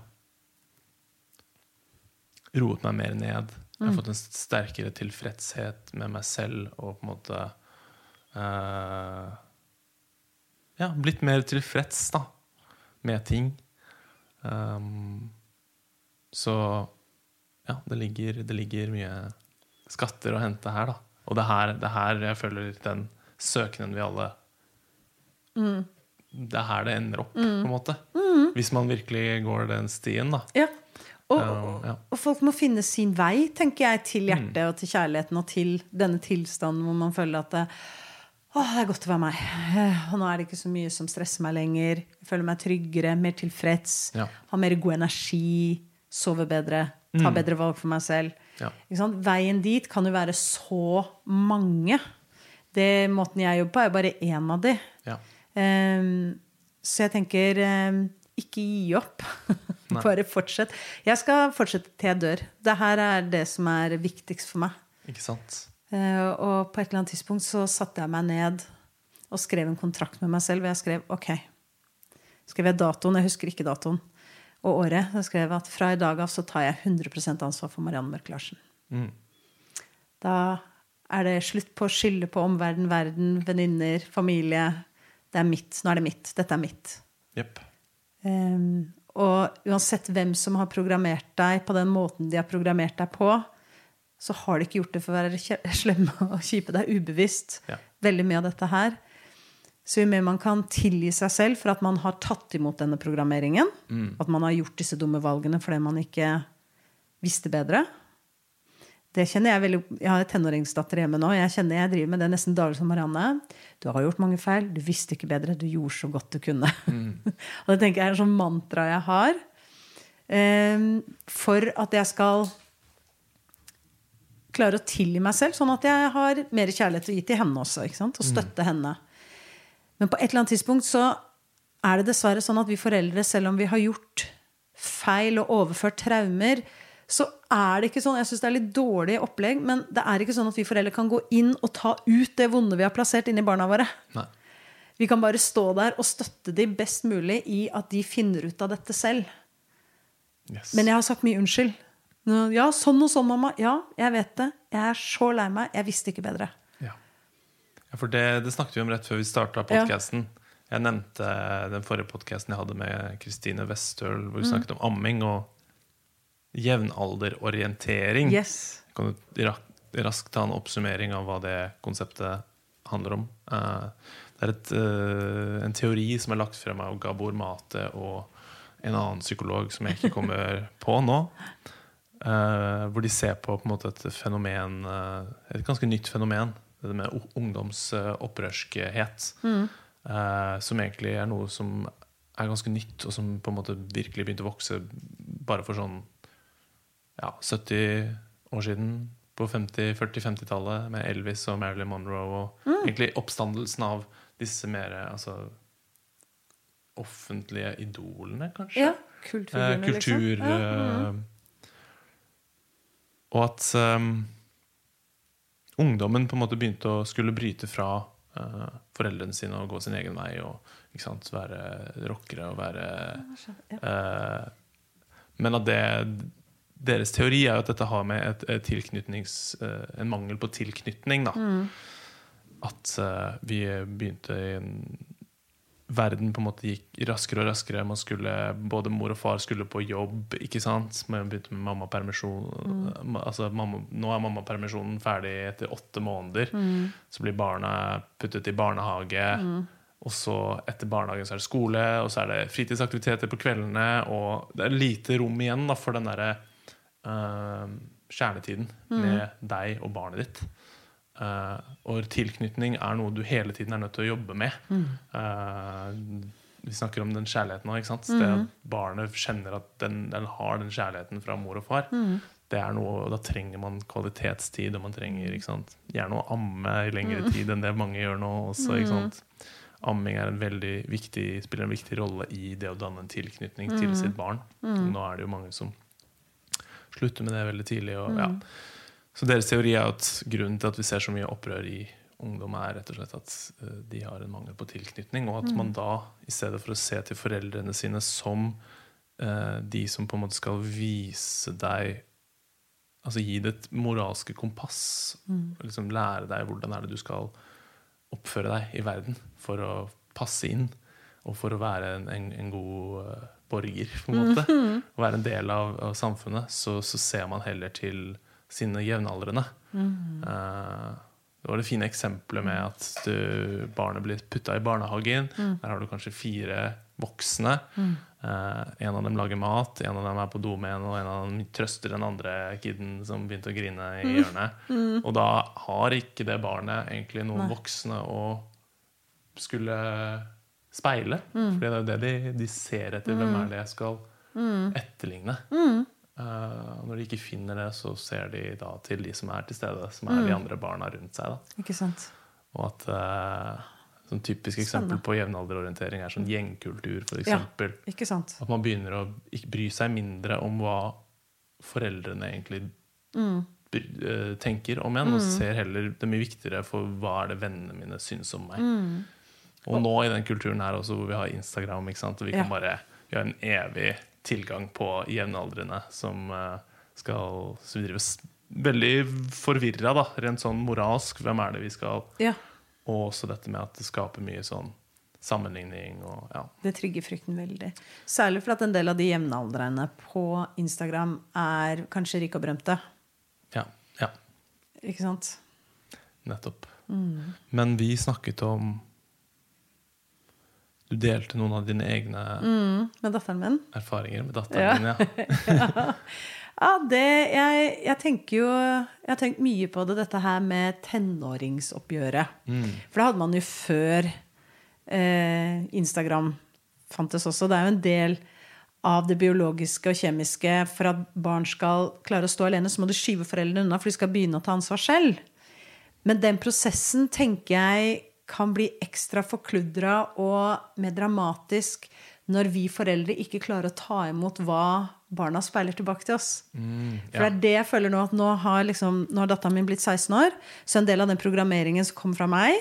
Roet meg mer ned. Jeg har fått en sterkere tilfredshet med meg selv og på en måte uh, Ja, blitt mer tilfreds, da, med ting. Um, så ja, det ligger, det ligger mye skatter å hente her, da. Og det er her, det er her jeg føler den søkenen vi alle Det er her det ender opp, på en måte. Hvis man virkelig går den stien, da. Ja. Og, og, og folk må finne sin vei, tenker jeg, til hjertet Mm. og til kjærligheten og til denne tilstanden hvor man føler at det, å, det er godt å være meg. Eh, Og nå er det ikke så mye som stresser meg lenger. Jeg føler meg tryggere, mer tilfreds. Ja. Har mer god energi. Sover bedre. Tar bedre valg for meg selv. Mm. Ja. Veien dit kan jo være så mange. Det Måten jeg jobber på, er jo bare én av de. Ja. Um, så jeg tenker ehm, ikke gi opp. (laughs) Bare fortsett. Jeg skal fortsette til jeg dør. Det her er det som er viktigst for meg. Ikke sant? Eh, og på et eller annet tidspunkt så satte jeg meg ned og skrev en kontrakt med meg selv. Og jeg skrev ok. Skrev jeg datoen, jeg husker ikke datoen, og året. Jeg skrev at fra i dag av så tar jeg 100% ansvar for Marianne Mørk Larsen. Mm. Da er det slutt på å skylde på omverden, verden, venninner, familie. Det er mitt. Nå er det mitt. Dette er mitt. Jepp. Um, og uansett hvem som har programmert deg på den måten de har programmert deg på, så har de ikke gjort det for å være (laughs) slemme og kjipe. Det er ubevisst. Ja. Veldig mye av dette her. Så jo mer man kan tilgi seg selv for at man har tatt imot denne programmeringen, at man har gjort disse dumme valgene fordi man ikke visste bedre det kjenner Jeg veldig, jeg har en tenåringsdatter hjemme nå. Jeg kjenner jeg driver med det nesten daglig som Marianne. Du har gjort mange feil. Du visste ikke bedre. Du gjorde så godt du kunne. (laughs) og det tenker jeg er sånn mantra jeg har. um, for at jeg skal klare å tilgi meg selv, sånn at jeg har mer kjærlighet å gi til henne også. Og støtte henne. Men på et eller annet tidspunkt så er det dessverre sånn at vi foreldre, selv om vi har gjort feil og overført traumer, så er det ikke sånn Jeg syns det er litt dårlig opplegg, men det er ikke sånn at vi foreldre kan gå inn og ta ut det vonde vi har plassert inni barna våre. Nei. Vi kan bare stå der og støtte de best mulig i at de finner ut av dette selv. Yes. Men jeg har sagt mye unnskyld. Ja, sånn og sånn, mamma. Ja, jeg vet det. Jeg er så lei meg. Jeg visste ikke bedre. Ja. ja, for det, det snakket vi om rett før vi starta Ja. Jeg nevnte den forrige podkasten jeg hadde med Kristine Westøl, hvor vi snakket om amming og jevnalderorientering. Yes. Kan du raskt ta en oppsummering av hva det konseptet handler om? Eh, Det er et, eh, en teori som er lagt frem av Gabor Mate og en annen psykolog som jeg ikke kommer (laughs) på nå. eh, hvor de ser på, på en måte et fenomen Et ganske nytt fenomen. Det med ungdomsopprørskhet. Mm. som egentlig er noe som er ganske nytt, og som på en måte virkelig begynte å vokse bare for sånn ja, 70 år siden, på 50, 40-50-tallet, med Elvis og Marilyn Monroe, og egentlig oppstandelsen av disse mer altså, offentlige idolene, kanskje? Ja, Eh, kultur liksom. Ja. eh, Og at um, ungdommen på en måte begynte å skulle bryte fra uh, foreldrene sine og gå sin egen vei og sant, være rockere og være uh, Men at det deres teori er jo at dette har med et, et eh, en mangel på tilknytning. Da. At uh, vi begynte i en verden på en måte gikk raskere og raskere. Man skulle, både mor og far skulle på jobb. ikke sant? Man begynte med mammapermisjon. Mm. Altså, mamma, nå er mammapermisjonen ferdig etter åtte måneder. Så blir barna puttet i barnehage. Og så etter barnehagen så er det skole, og så er det fritidsaktiviteter på kveldene. Og det er lite rom igjen da, for den derre eh, kjernetiden med deg og barnet ditt. Uh, og tilknytning er noe du hele tiden er nødt til å jobbe med. Eh, vi snakker om den kjærligheten òg. Mm. Det at barnet kjenner at den, den har den kjærligheten fra mor og far. Det er noe, Da trenger man kvalitetstid, og man trenger ikke sant? gjerne å amme i lengre tid enn det mange gjør nå. også, ikke sant? Amming er en veldig viktig, spiller en viktig rolle i det å danne en tilknytning til sitt barn. Nå er det jo mange som slutter med det veldig tidlig. Og, ja. Så deres teori er at grunnen til at vi ser så mye opprør i ungdom, er rett og slett at eh, de har en mangel på tilknytning. Og at man da, i stedet for å se til foreldrene sine som eh, de som på en måte skal vise deg Altså gi det et moralske kompass. Mm. Liksom lære deg hvordan er det du skal oppføre deg i verden for å passe inn. Og for å være en, en, en god eh, borger, på en måte. Å være en del av, av samfunnet. Så, så ser man heller til sine jevnaldrende. Eh, det var det fine eksempelet med at du, barnet blir putta i barnehagen. Der har du kanskje fire voksne. Uh, en av dem lager mat, en av dem er på do med en, og en av dem trøster den andre kiden som begynte å grine i hjørnet. Og da har ikke det barnet egentlig noen voksne å skulle speile. For det er jo det de, de ser etter. Hvem er det jeg skal etterligne? Eh, og når de ikke finner det, så ser de da til de som er til stede, som er de andre barna rundt seg. Da. Ikke sant? Og at uh, Sånn typisk eksempel på jevnalderorientering er sånn gjengkultur, for Ja. Ikke sant? At man begynner å bry seg mindre om hva foreldrene egentlig bry- eh, tenker om en, og ser heller det mye viktigere for hva er det vennene mine syns om meg. Og nå i den kulturen her også, hvor vi har Instagram, ikke sant? og vi kan bare vi har en evig tilgang på jevnaldrende som eh, skal så drives veldig forvirra, da, rent sånn moralsk. Hvem er det vi skal Ja. Og også dette med at det skaper mye sånn sammenligning og ja. Det trigger frykten veldig. Særlig for at en del av de jevnaldrende på Instagram er kanskje rike og berømte. Ja, ja Ikke sant? nettopp. Men vi snakket om Du delte noen av dine egne Med datteren min. erfaringer med datteren Ja. din. Ja. (laughs) Ja, det, jeg, jeg tenker jo Jeg har tenkt mye på det, dette her med tenåringsoppgjøret. For det hadde man jo før eh, Instagram fantes også. Det er jo en del av det biologiske og kjemiske. For at barn skal klare å stå alene, så må du skyve foreldrene unna, for de skal begynne å ta ansvar selv. Men den prosessen tenker jeg kan bli ekstra forkludra og mer dramatisk når vi foreldre ikke klarer å ta imot hva barna speiler tilbake til oss. For det er det jeg føler nå at nå har, liksom, nå har datteren min blitt 16 år, så en del av den programmeringen som kommer fra meg,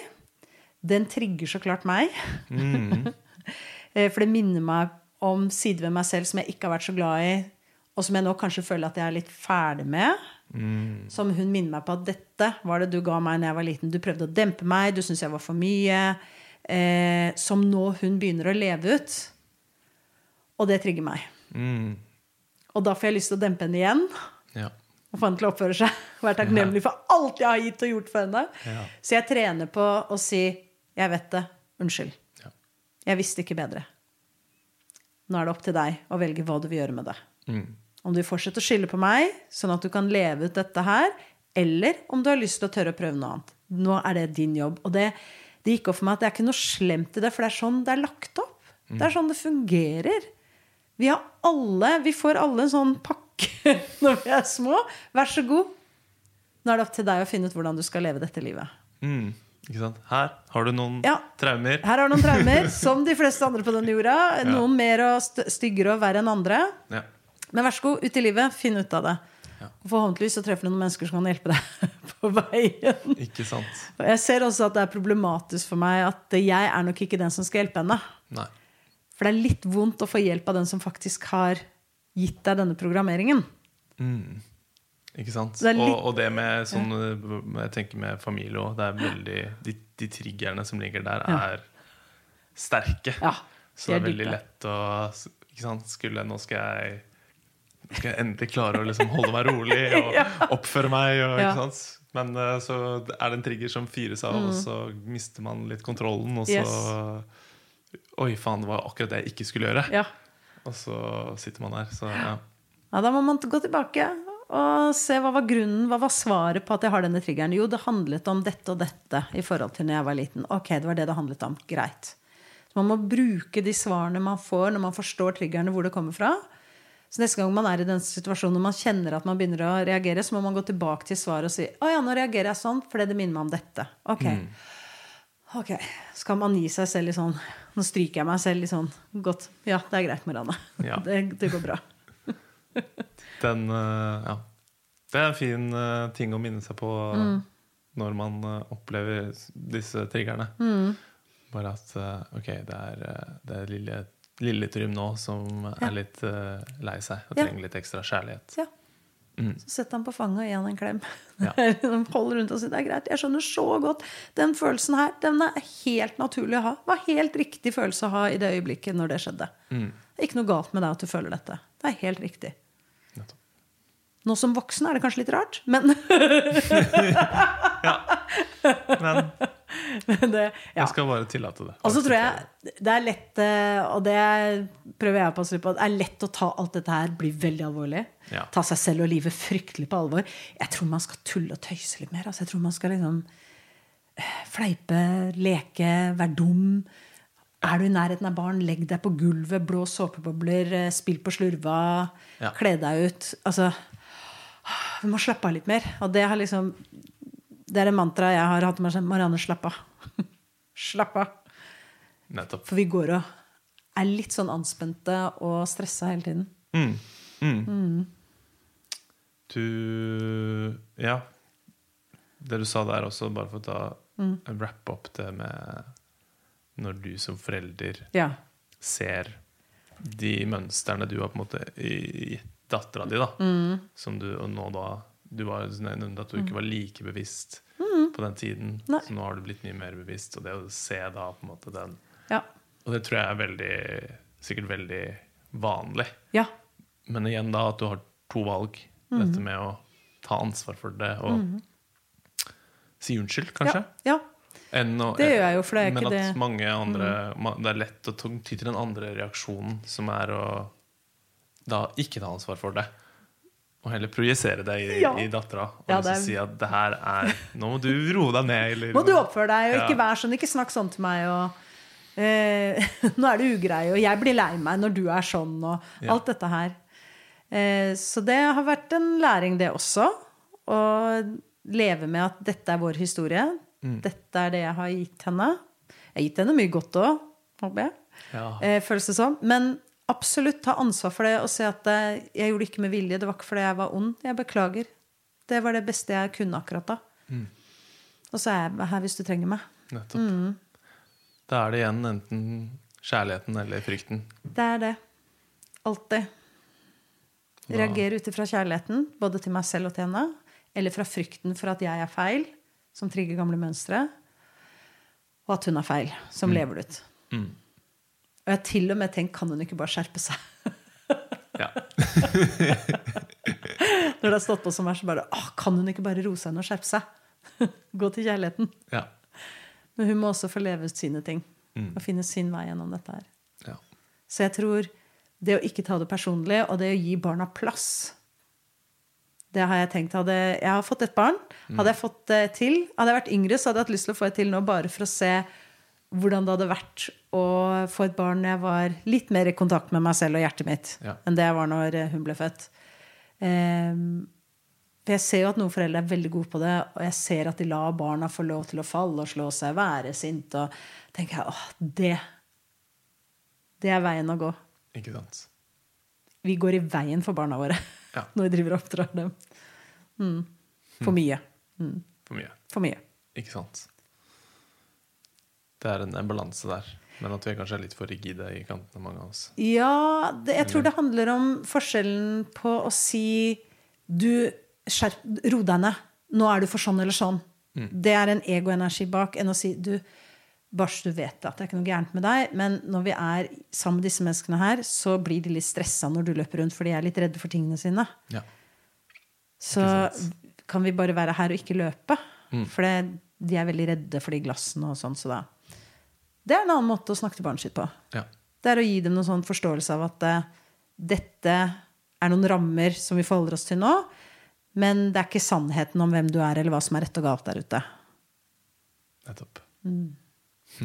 den trigger så klart meg. Mm. (laughs) For det minner meg om sider ved meg selv som jeg ikke har vært så glad i, og som jeg nå kanskje føler at jeg er litt ferdig med. Som hun minner meg på at dette var det du ga meg da jeg var liten. Du prøvde å dempe meg, du syntes jeg var for mye. Eh, som nå hun begynner å leve ut. Og det trigger meg. Mm. Og da får jeg lyst til å dempe henne igjen. ja. Og få henne til å oppføre seg. (laughs) Være takknemlig for alt jeg har gitt og gjort for henne. Ja. Så jeg trener på å si 'jeg vet det, unnskyld'. Ja. Jeg visste ikke bedre. Nå er det opp til deg å velge hva du vil gjøre med det. Mm. Om du vil fortsette å skylde på meg, sånn at du kan leve ut dette her, eller om du har lyst til å tørre å prøve noe annet. Nå er det din jobb. Og det, det gikk opp for meg at det er ikke noe slemt i det, for det er sånn det er lagt opp. Det er sånn det fungerer. Vi har alle, vi får alle en sånn pakke (laughs) når vi er små. Vær så god. Nå er det opp til deg å finne ut hvordan du skal leve dette livet. Mm? Her har du noen Ja. traumer. Her har du noen traumer, (laughs) som de fleste andre på denne jorda. Noen mer og styggere og verre enn andre. Ja. Men vær så god, ut i livet, finn ut av det. Ja. Forhåpentligvis så treffer du noen mennesker som kan hjelpe deg (laughs) på veien. Ikke sant? Jeg ser også at det er problematisk for meg at jeg er nok ikke den som skal hjelpe henne. Nei. For det er litt vondt å få hjelp av den som faktisk har gitt deg denne programmeringen. Mm. Ikke sant? Det er litt- og, og det med sånn Jeg tenker med familie òg. Er de, de triggerne som ligger der, Ja. er sterke. Ja, Så det er er veldig dype. lett å ikke sant? Skulle, Nå skal jeg skal jeg endelig klare å liksom holde meg rolig (laughs) og oppføre meg. Og, ikke sant? Men eh, så er det en trigger som fyres av, og så mister man litt kontrollen. Og så Mm. Yes. Oi, faen, det var akkurat det jeg ikke skulle gjøre. Ja. Og så sitter man der. Så ja. ja, da må man gå tilbake og se hva var grunnen, hva var svaret på at jeg har denne triggeren. Jo, det handlet om dette og dette i forhold til når jeg var liten. Ok, det var det det handlet om. Greit. Så man må bruke de svarene man får når man forstår triggerne, hvor det kommer fra. Så neste gang man er i den situasjonen og man kjenner at man begynner å reagere, så må man gå tilbake til svaret og si å ja, nå reagerer jeg sånn fordi det minner meg om dette. Ok. Ok, Så kan man gi seg selv litt sånn Nå stryker jeg meg selv litt sånn godt. Ja, det er greit, Marianne. Ja. (laughs) Det, det går bra. (laughs) Den eh, Ja. Det er en fin eh, ting å minne seg på Mm. når man eh, opplever disse triggerne. Mm. Bare at ok, det er, det lille, lille Trym nå som er litt uh, lei seg og trenger litt ekstra kjærlighet. Ja. Mm. Så setter han på fanget og gir han en klem. (laughs) Ja. holder rundt og sier det er greit. Jeg skjønner så godt den følelsen her. Den er helt naturlig å ha. Det var helt riktig følelse å ha i det øyeblikket når det skjedde. Mm. Det er ikke noe galt med deg at du føler dette. Det er helt riktig. Nettopp. Nå som voksen er det kanskje litt rart, men (laughs) (laughs) ja. Men (laughs) det, ja. jeg skal bare tillate det. Og så tror jeg det er lett, eh, og det prøver jeg å passe på, det er lett å ta alt dette her, bli veldig alvorlig. Ja. Ta seg selv og livet fryktelig på alvor. Jeg tror man skal tulle og tøyse litt mer. Altså, jeg tror man skal liksom eh, fleipe, leke, være dum. Er du i nærheten av barn, legg deg på gulvet, blås såpebobler, eh, spill på slurva, Ja. kle deg ut. Altså, vi må slappe av litt mer. Og det har liksom Det er en mantra jeg har hatt med meg. Marianne, slapp av. (laughs) slapp av. Nettopp. For vi går og er litt sånn anspente og stressa hele tiden. Mm. Mm. Du Ja. Det du sa der også, bare for å ta Mm. wrap opp det med når du som forelder Ja. ser de mønstrene du har på en måte gitt dattera di, da. Mm. Som du nå da Du var nevnte at du ikke var like bevisst på den tiden. Mm. Nei. Så nå har du blitt mye mer bevisst. Og det å se da på en måte den Ja. Og det tror jeg er veldig sikkert veldig vanlig. ja. Men igjen da at du har to valg. Mm. Dette med å ta ansvar for det og si unnskyld, kanskje. Ja. Å, Det gjør jeg jo, for det er ikke det det- at mange andre ma- Det er lett å ty til den andre reaksjonen, som er å da ikke ta ansvar for det. Og heller projisere det i, Ja. i dattera. Og Ja, liksom det si at det her er Nå må du roe deg ned. Eller, Må du oppføre deg, og ikke vær sånn. Ikke snakk sånn til meg. Og, eh, (laughs) nå er du ugrei, og jeg blir lei meg når du er sånn, og alt dette her. Eh, så det har vært en læring, det også. Å leve med at dette er vår historie. Mm. Dette er det jeg har gitt henne. Jeg har gitt henne mye godt òg, håper jeg. Ja. eh, føles det som. Men absolutt ta ansvar for det og se at eh, jeg gjorde det ikke med vilje. Det var ikke fordi jeg var ond. Jeg beklager. Det var det beste jeg kunne akkurat da. Mm. Og så er jeg her hvis du trenger meg. Nettopp. Mm. Da er det igjen enten kjærligheten eller frykten. Det er det. Alltid. Reagere ut ifra kjærligheten, både til meg selv og til henne. Eller fra frykten for at jeg er feil, som trigger gamle mønstre. Og at hun er feil, som lever det ut. Mm. Og jeg har til og med tenkt kan hun ikke bare skjerpe seg? (laughs) Ja. (laughs) Når det har stått på som verst, så bare Åh, kan hun ikke bare roe seg ned og skjerpe seg? (laughs) Gå til kjærligheten. ja. Men hun må også få leve ut sine ting. Mm. Og finne sin vei gjennom dette her. ja. Så jeg tror det å ikke ta det personlig, og det å gi barna plass Det har jeg tenkt. Hadde, jeg har fått et barn. Hadde jeg fått det til Hadde jeg vært yngre, så hadde jeg hatt lyst til å få et til nå, bare for å se hvordan det hadde vært å få et barn når jeg var litt mer i kontakt med meg selv og hjertet mitt Ja. enn det jeg var når eh, hun ble født. Um, for jeg ser jo at noen foreldre er veldig gode på det, og jeg ser at de lar barna få lov til å falle og slå seg, være sinte, og tenker jeg, åh, det Det er veien å gå. Ikke sant? Vi går i veien for barna våre Ja. (laughs) når vi driver og oppdrar dem. Mm. For mye. Mm. For mye. For mye. Ikke sant? Det er en, en balanse der. Men at vi kanskje er litt for rigide i kantene, mange av oss. Ja, det, jeg tror det handler om forskjellen på å si Du, skjerp, ro deg ned. Nå er du for sånn eller sånn. Det er en egoenergi bak enn å si du, bare så du vet at det er ikke noe gærent med deg. Men når vi er sammen med disse menneskene her, så blir de litt stressa når du løper rundt, for de er litt redde for tingene sine. Ja. Så kan vi bare være her og ikke løpe. For det, de er veldig redde for de glassene og sånn. Så da. Det er en annen måte å snakke til barnet sitt på. ja. Det er å gi dem noen sånn forståelse av at uh, dette er noen rammer som vi forholder oss til nå, men det er ikke sannheten om hvem du er, eller hva som er rett og galt der ute. Nettopp.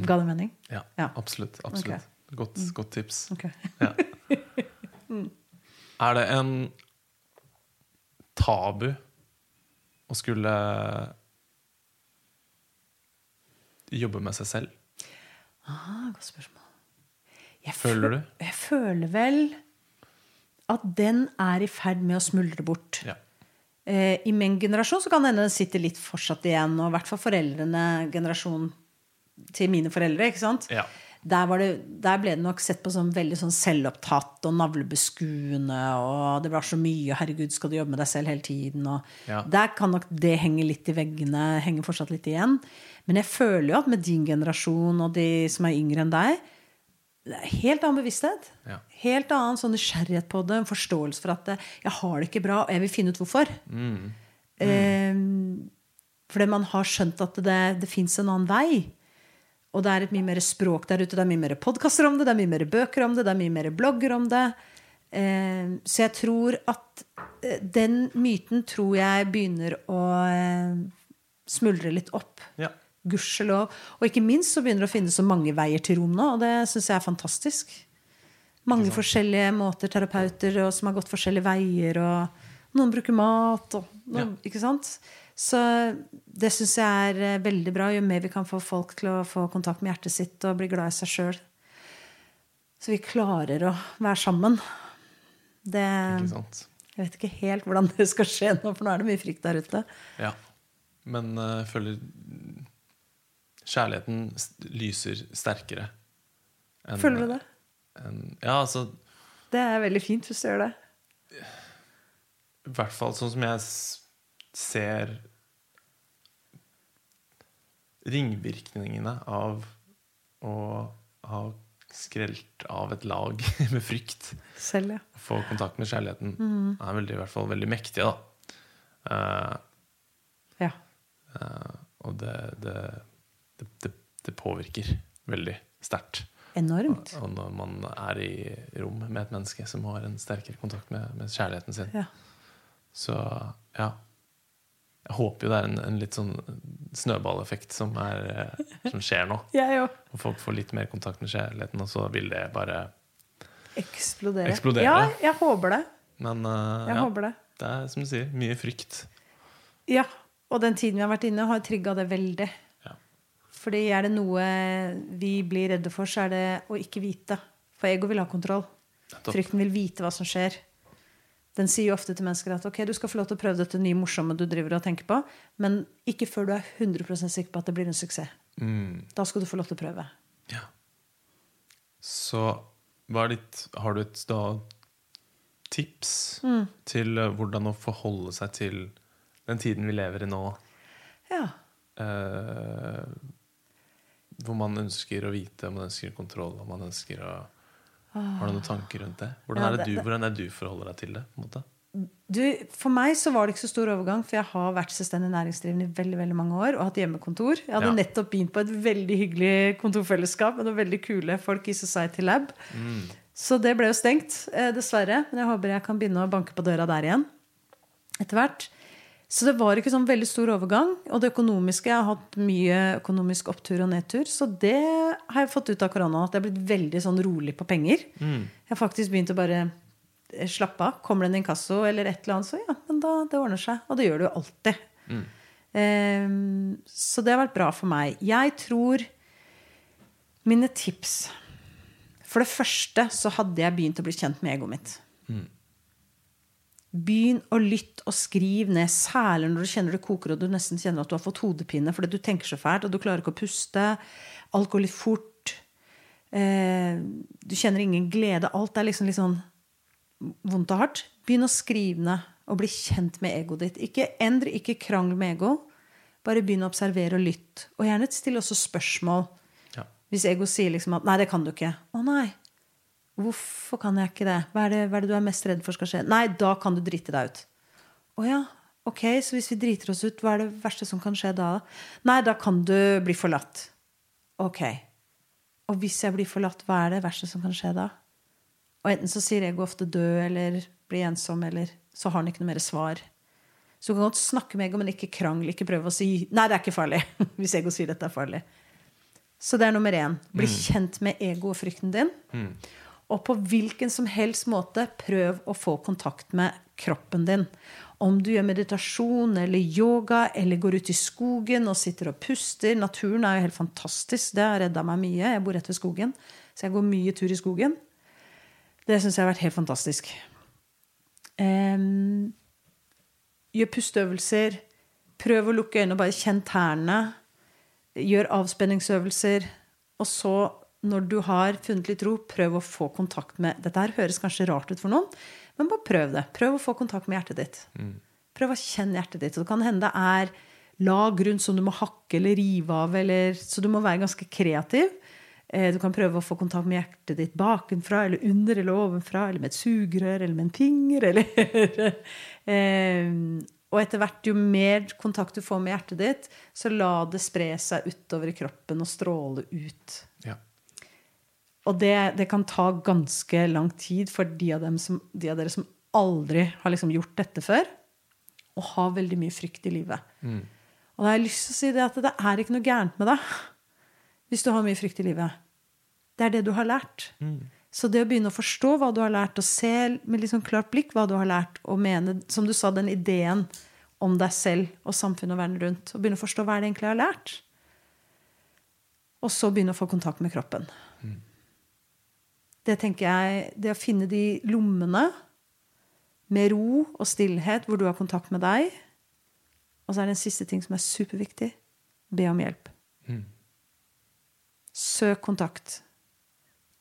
Ga det mening? Ja, Ja. absolutt. absolutt. Godt, godt tips. Okay. Ja. (laughs) Er det en tabu å skulle jobbe med seg selv? Ah, godt spørsmål. Jeg Føler du? Jeg føler vel at den er i ferd med å smuldre bort. Ja. Eh, I min generasjon så kan det hende den sitter litt fortsatt igjen, og i hvert fall foreldrene, generasjonen til mine foreldre. ikke sant? Ja. Der, var det, der ble det nok sett på som veldig sånn selvopptatt og navlebeskuende. Og det var så mye 'herregud, skal du jobbe med deg selv hele tiden?' Og Ja. Der kan nok det henge litt i veggene, henge fortsatt litt igjen. Men jeg føler jo at med din generasjon og de som er yngre enn deg, helt annen bevissthet. Ja. Helt annen sånn nysgjerrighet på det, en forståelse for at eh, jeg har det ikke bra, og jeg vil finne ut hvorfor. Eh, fordi man har skjønt at det, det fins en annen vei. Og det er et mye mer språk der ute. Det er mye mer podkaster om det, det er mye mer bøker om det, det er mye mer blogger om det. Eh, så jeg tror at eh, den myten tror jeg begynner å eh, smuldre litt opp. Ja. Gudskjelov. Og ikke minst så begynner det å finnes så mange veier til rom nå, og det syns jeg er fantastisk. Mange forskjellige måter, terapeuter og som har gått forskjellige veier, og noen bruker mat og noen, Ikke sant? Så det syns jeg er eh, veldig bra. Jo mer vi kan få folk til å få kontakt med hjertet sitt og bli glad i seg sjøl. Så vi klarer å være sammen. Det Ikke sant? Jeg vet ikke helt hvordan det skal skje nå, for nå er det mye frykt der ute. Ja. Men eh, jeg føler kjærligheten lyser sterkere. enn- Føler du det? En, ja, altså Det er veldig fint hvis du gjør det. I hvert fall sånn som jeg ser ringvirkningene av å ha skrelt av et lag (laughs) med frykt. Selv, ja. Få kontakt med kjærligheten Mm. er veldig, i hvert fall veldig mektige, da. Uh, ja. Uh, og det, det, det, det, påvirker veldig sterkt. Enormt. Og når man er i rom med et menneske som har en sterkere kontakt med, med kjærligheten sin. Ja. Så ja. Jeg håper jo det er en, en litt sånn snøballeffekt som, er, eh, som skjer nå. (laughs) Jeg òg. Folk får litt mer kontakt med kjærligheten, og så vil det bare Eksplodere. Eksplodere. Ja, jeg håper det. Men uh, Jeg ja, håper det. det er som du sier, mye frykt. Ja. Og den tiden vi har vært inne, har trigga det veldig. Ja. Fordi er det noe vi blir redde for, så er det å ikke vite. For ego vil ha kontroll. Nettopp. Frykten vil vite hva som skjer. Den sier jo ofte til mennesker at ok, du skal få lov til å prøve dette nye morsomme du driver og tenker på, men ikke før du er 100% sikker på at det blir en suksess. Mm, Da skal du få lov til å prøve. ja. Så hva er ditt Har du et da, tips Mm. til eh, hvordan å forholde seg til den tiden vi lever i nå? Ja. eh, hvor man ønsker å vite, om man ønsker kontroll, om man ønsker å Har du noen tanker rundt det? Hvordan er det du, hvordan er du forholder deg til det? Du, for meg så var det ikke så stor overgang, for jeg har vært selvstendig næringsdrivende i veldig veldig mange år og hatt hjemmekontor. Jeg hadde Ja. nettopp begynt på et veldig hyggelig kontorfellesskap med noen veldig kule folk i Society Lab. Så det ble jo stengt, eh, dessverre. Men jeg håper jeg kan begynne å banke på døra der igjen etter hvert. Så det var ikke sånn veldig stor overgang. Og det økonomiske Jeg har hatt mye økonomisk opptur og nedtur. Så det har jeg fått ut av korona. At jeg har blitt veldig sånn rolig på penger. Jeg har faktisk begynt å bare eh, slappe av. Kommer det en inkasso eller et eller annet, så ja, men da, det ordner seg. Og det gjør det jo alltid. Ehm, så det har vært bra for meg. Jeg tror mine tips For det første så hadde jeg begynt å bli kjent med egoet mitt. Begynn å lytte og skriv ned, særlig når du kjenner det koker og du nesten kjenner at du har fått hodepine fordi du tenker så fælt og du klarer ikke å puste. Alt går litt fort. Eh, du kjenner ingen glede. Alt er liksom litt sånn vondt og hardt. Begynn å skrive ned og bli kjent med egoet ditt. Ikke endre, ikke krangl med ego. Bare begynn å observere og lytte. Og gjerne still også spørsmål. Ja. Hvis ego sier liksom at 'nei, det kan du ikke'. Å nei. Hvorfor kan jeg ikke det? Hva er det, hva er det du er mest redd for skal skje? Nei, da kan du drite deg ut. Å ja. Ok, så hvis vi driter oss ut, hva er det verste som kan skje da? Nei, da kan du bli forlatt. Ok. Og hvis jeg blir forlatt, hva er det verste som kan skje da? Og enten så sier ego ofte dø, eller bli ensom, eller så har han ikke noe mer svar. Så du kan godt snakke med ego, men ikke krangle. Ikke prøve å si 'nei, det er ikke farlig'. (laughs) Hvis ego sier dette er farlig. Så det er nummer én. Bli kjent med ego og frykten din. Og på hvilken som helst måte prøv å få kontakt med kroppen din. Om du gjør meditasjon eller yoga eller går ut i skogen og sitter og puster. Naturen er jo helt fantastisk. Det har redda meg mye. Jeg bor rett ved skogen, så jeg går mye tur i skogen. Det syns jeg har vært helt fantastisk. Em, gjør pusteøvelser. Prøv å lukke øynene og bare kjenn tærne. Gjør avspenningsøvelser. Og så, når du har funnet litt ro, prøv å få kontakt med Dette her høres kanskje rart ut for noen, men bare prøv det. Prøv å få kontakt med hjertet ditt. Prøv å kjenne hjertet ditt. Og det kan hende det er lag rundt som du må hakke eller rive av, eller, så du må være ganske kreativ. Eh, Du kan prøve å få kontakt med hjertet ditt bakenfra eller under eller ovenfra, eller med et sugerør eller med en finger. (laughs) Eller, eh, og etter hvert, jo mer kontakt du får med hjertet ditt, så la det spre seg utover i kroppen og stråle ut. Ja. Og det, det kan ta ganske lang tid for de av, dem som, de av dere som aldri har liksom gjort dette før, og har veldig mye frykt i livet. Og da har jeg lyst til å si det at det er ikke noe gærent med deg hvis du har mye frykt i livet. Det er det du har lært. Så det å begynne å forstå hva du har lært, og se med sånn klart blikk hva du har lært, og mene, som du sa, den ideen om deg selv og samfunnet og verden rundt, og begynne å forstå hva det egentlig jeg har lært, og så begynne å få kontakt med kroppen. Det tenker jeg, det å finne de lommene med ro og stillhet hvor du har kontakt med deg. Og så er det en siste ting som er superviktig. Be om hjelp. Søk kontakt.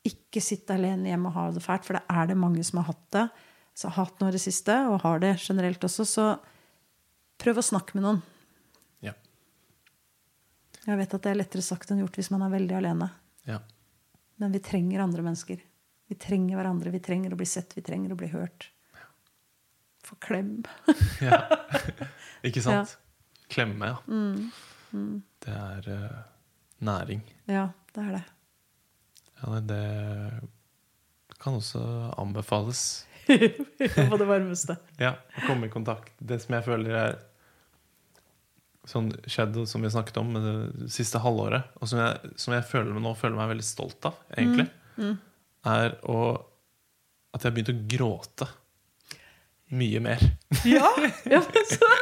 Ikke sitt alene hjemme og ha det fælt, for det er det mange som har hatt det. Så har hatt noe i det siste, og har det generelt også. Så prøv å snakke med noen. Ja. Jeg vet at det er lettere sagt enn gjort hvis man er veldig alene. ja. Men vi trenger andre mennesker. Vi trenger hverandre. Vi trenger å bli sett. Vi trenger å bli hørt. Få klem. (laughs) ja. Ikke sant? Klemme, ja. Det er uh, næring. Ja, det er det. Ja, det- det kan også anbefales. (laughs) På det varmeste. (laughs) Ja, å komme i kontakt. Det som jeg føler er sånn shadow som vi snakket om det siste halvåret, og som jeg, som jeg føler nå føler meg veldig stolt av, egentlig, er å, at jeg har begynt å gråte mye mer. Ja! (laughs) ja men så (laughs)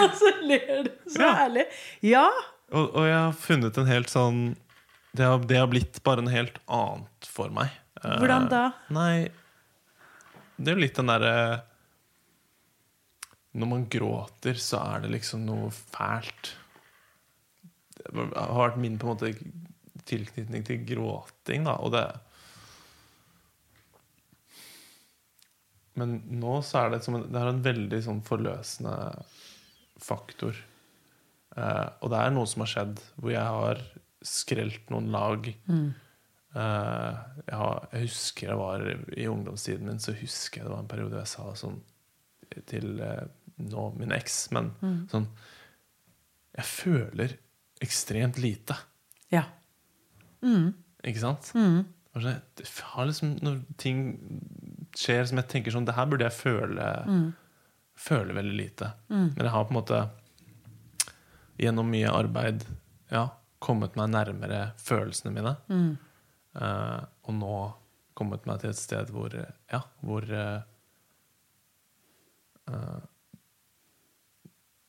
Altså ler du så Ja. ærlig. Ja! Og, og jeg har funnet en helt sånn det har, det har blitt bare en helt annet for meg. Hvordan da? Nei Det er jo litt den derre Når man gråter, så er det liksom noe fælt. Det har vært min på en måte tilknytning til gråting, da, og det Men nå så er det som en, det er en veldig sånn forløsende faktor. Eh, og det er noe som har skjedd hvor jeg har skrelt noen lag. Eh, jeg, har, jeg husker jeg var i ungdomstiden min, så husker jeg det var en periode jeg sa sånn til eh, nå min eks, men sånn Jeg føler ekstremt lite. Ja. Ikke sant? Mm. liksom, når ting skjer som jeg tenker sånn Det her burde jeg føle, føle veldig lite. Men jeg har på en måte gjennom mye arbeid ja, kommet meg nærmere følelsene mine. Uh, og nå kommet meg til et sted hvor, ja, hvor uh, uh,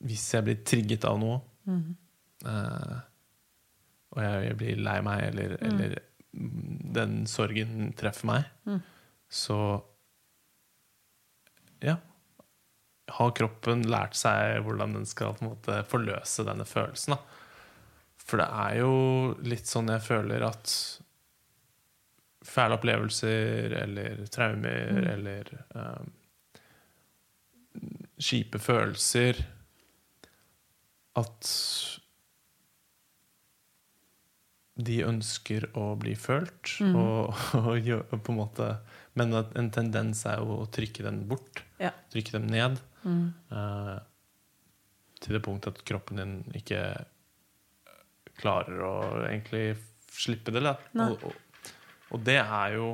Hvis jeg blir trigget av noe, eh, og jeg, blir lei meg, eller, eller den sorgen treffer meg, så ja, har kroppen lært seg hvordan den skal måte forløse denne følelsen. Da. For det er jo litt sånn jeg føler at fæle opplevelser eller traumer eller um, kjipe følelser At de ønsker å bli følt, og, (laughs) og, og på en måte Men en tendens er jo å trykke dem bort. Ja. Trykke dem ned. eh, til det punkt at kroppen din ikke klarer å egentlig slippe det. Og, og, det er jo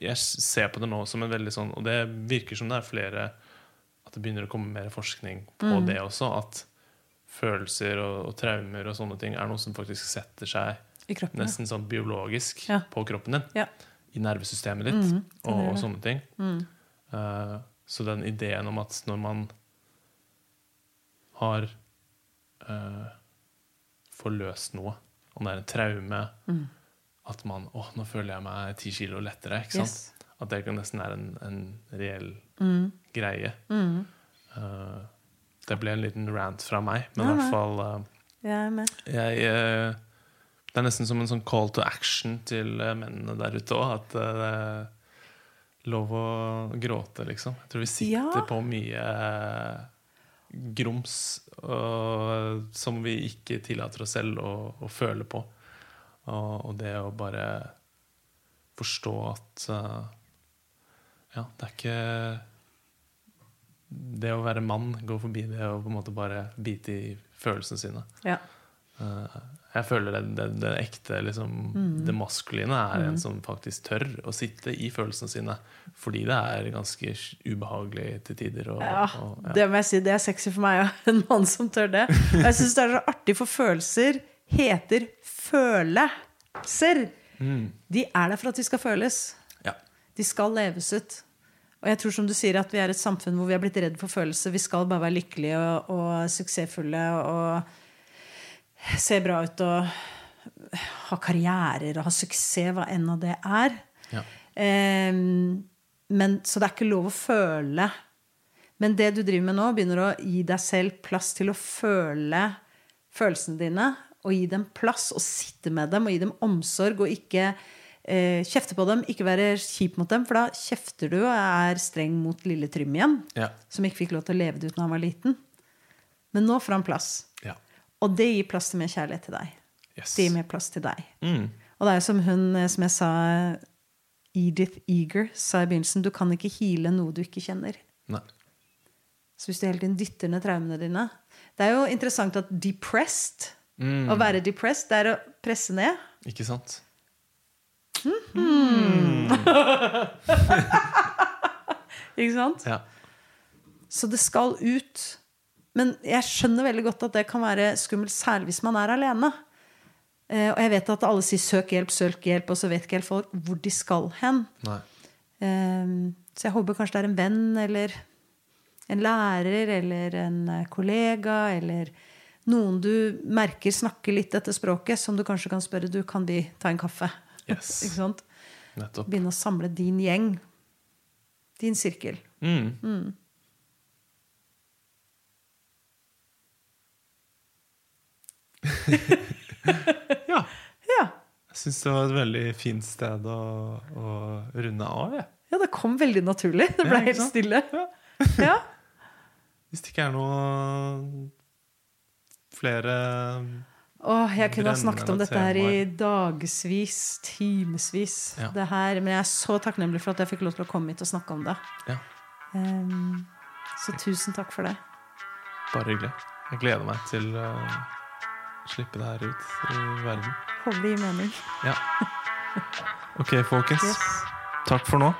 Jeg ser på det nå som en veldig sånn Og det virker som det er flere At det begynner å komme mer forskning på Mm. det også. At følelser og, og traumer og sånne ting er noe som faktisk setter seg I kroppen. nesten sånn biologisk Ja. på kroppen din. Ja. I nervesystemet ditt Mhm, og, og sånne ting. Mm. Uh, så den ideen om at når man har uh, forløst noe, om det er en traume Mm. At man Å, nå føler jeg meg ti kilo lettere. Ikke sant? Yes. At det nesten er en, en reell Mm. greie. Mm. Det ble en liten rant fra meg, men i hvert fall eh, Jeg jeg, eh, Det er nesten som en sånn call to action til eh, mennene der ute òg. At det er lov å gråte, liksom. Jeg tror vi sitter Ja. på mye grums og, som vi ikke tillater oss selv å, å føle på. Og, og det å bare forstå at uh, Ja, det er ikke Det å være mann går forbi det å på en måte bare bite i følelsene sine. Ja. Eh, jeg føler det, det, det ekte, liksom, Mm. det maskuline, er en som faktisk tør å sitte i følelsene sine. Fordi det er ganske ubehagelig til tider. Og, Ja, og, ja. det må jeg si, det er sexy for meg òg. (laughs) En mann som tør det. Og jeg syns det er så artig, for følelser heter følelser. Mm. De er der for at de skal føles. Ja. De skal leves ut. Og jeg tror som du sier at vi er et samfunn hvor vi er blitt redd for følelser. Vi skal bare være lykkelige og, og suksessfulle og se bra ut og ha karrierer og ha suksess, hva enn av det er. Ja. Um, men, så det er ikke lov å føle. Men det du driver med nå, begynner å gi deg selv plass til å føle følelsene dine. Og gi dem plass, og sitte med dem, og gi dem omsorg. Og ikke eh, kjefte på dem, ikke være kjip mot dem. For da kjefter du og er streng mot lille Trym igjen. Ja. Som ikke fikk lov til å leve det ut da han var liten. Men nå får han plass. ja. Og det gir plass til mer kjærlighet til deg. Yes. Det gir mer plass til deg. Mm. Og det er jo som hun, eh, som jeg sa, Edith Eager sa i begynnelsen, du kan ikke heale noe du ikke kjenner. Nei. Så hvis du hele tiden dytter ned traumene dine Det er jo interessant at depressed, Mm. å være depressed, det er å presse ned. Ikke sant? (laughs) Ikke sant? Ja. Så det skal ut. Men jeg skjønner veldig godt at det kan være skummelt, særlig hvis man er alene. Eh, og jeg vet at alle sier 'søk hjelp', 'søk hjelp', og så vet ikke helt folk hvor de skal hen. Eh, så jeg håper kanskje det er en venn eller en lærer eller en eh, kollega eller noen du merker snakker litt dette språket, som du kanskje kan spørre du, kan vi ta en kaffe. Yes. (laughs) ikke sant? Nettopp. Begynne å samle din gjeng. Din sirkel. Mm. (laughs) ja. Ja. Jeg syns det var et veldig fint sted å, å runde av. Jeg. ja, det kom veldig naturlig. Det ble Ja, helt stille. Ja. (laughs) Ja. Hvis det ikke er noe flere Åh, jeg kunne ha snakket om dette her i dagevis, timevis. Ja. Det her, men jeg er så takknemlig for at jeg fikk lov til å komme hit og snakke om det. Ja, Um, så tusen takk for det. bare hyggelig. Jeg gleder meg til å slippe det her ut i verden. Håper det gir mening. Ja. Ok, folkens. Yes. Takk for nå.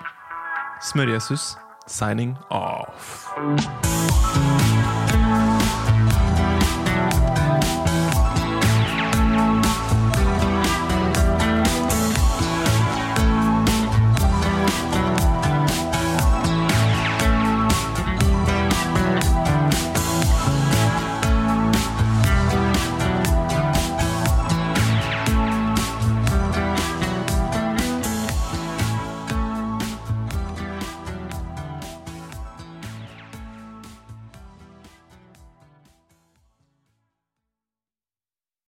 Smør-Jesus signing off.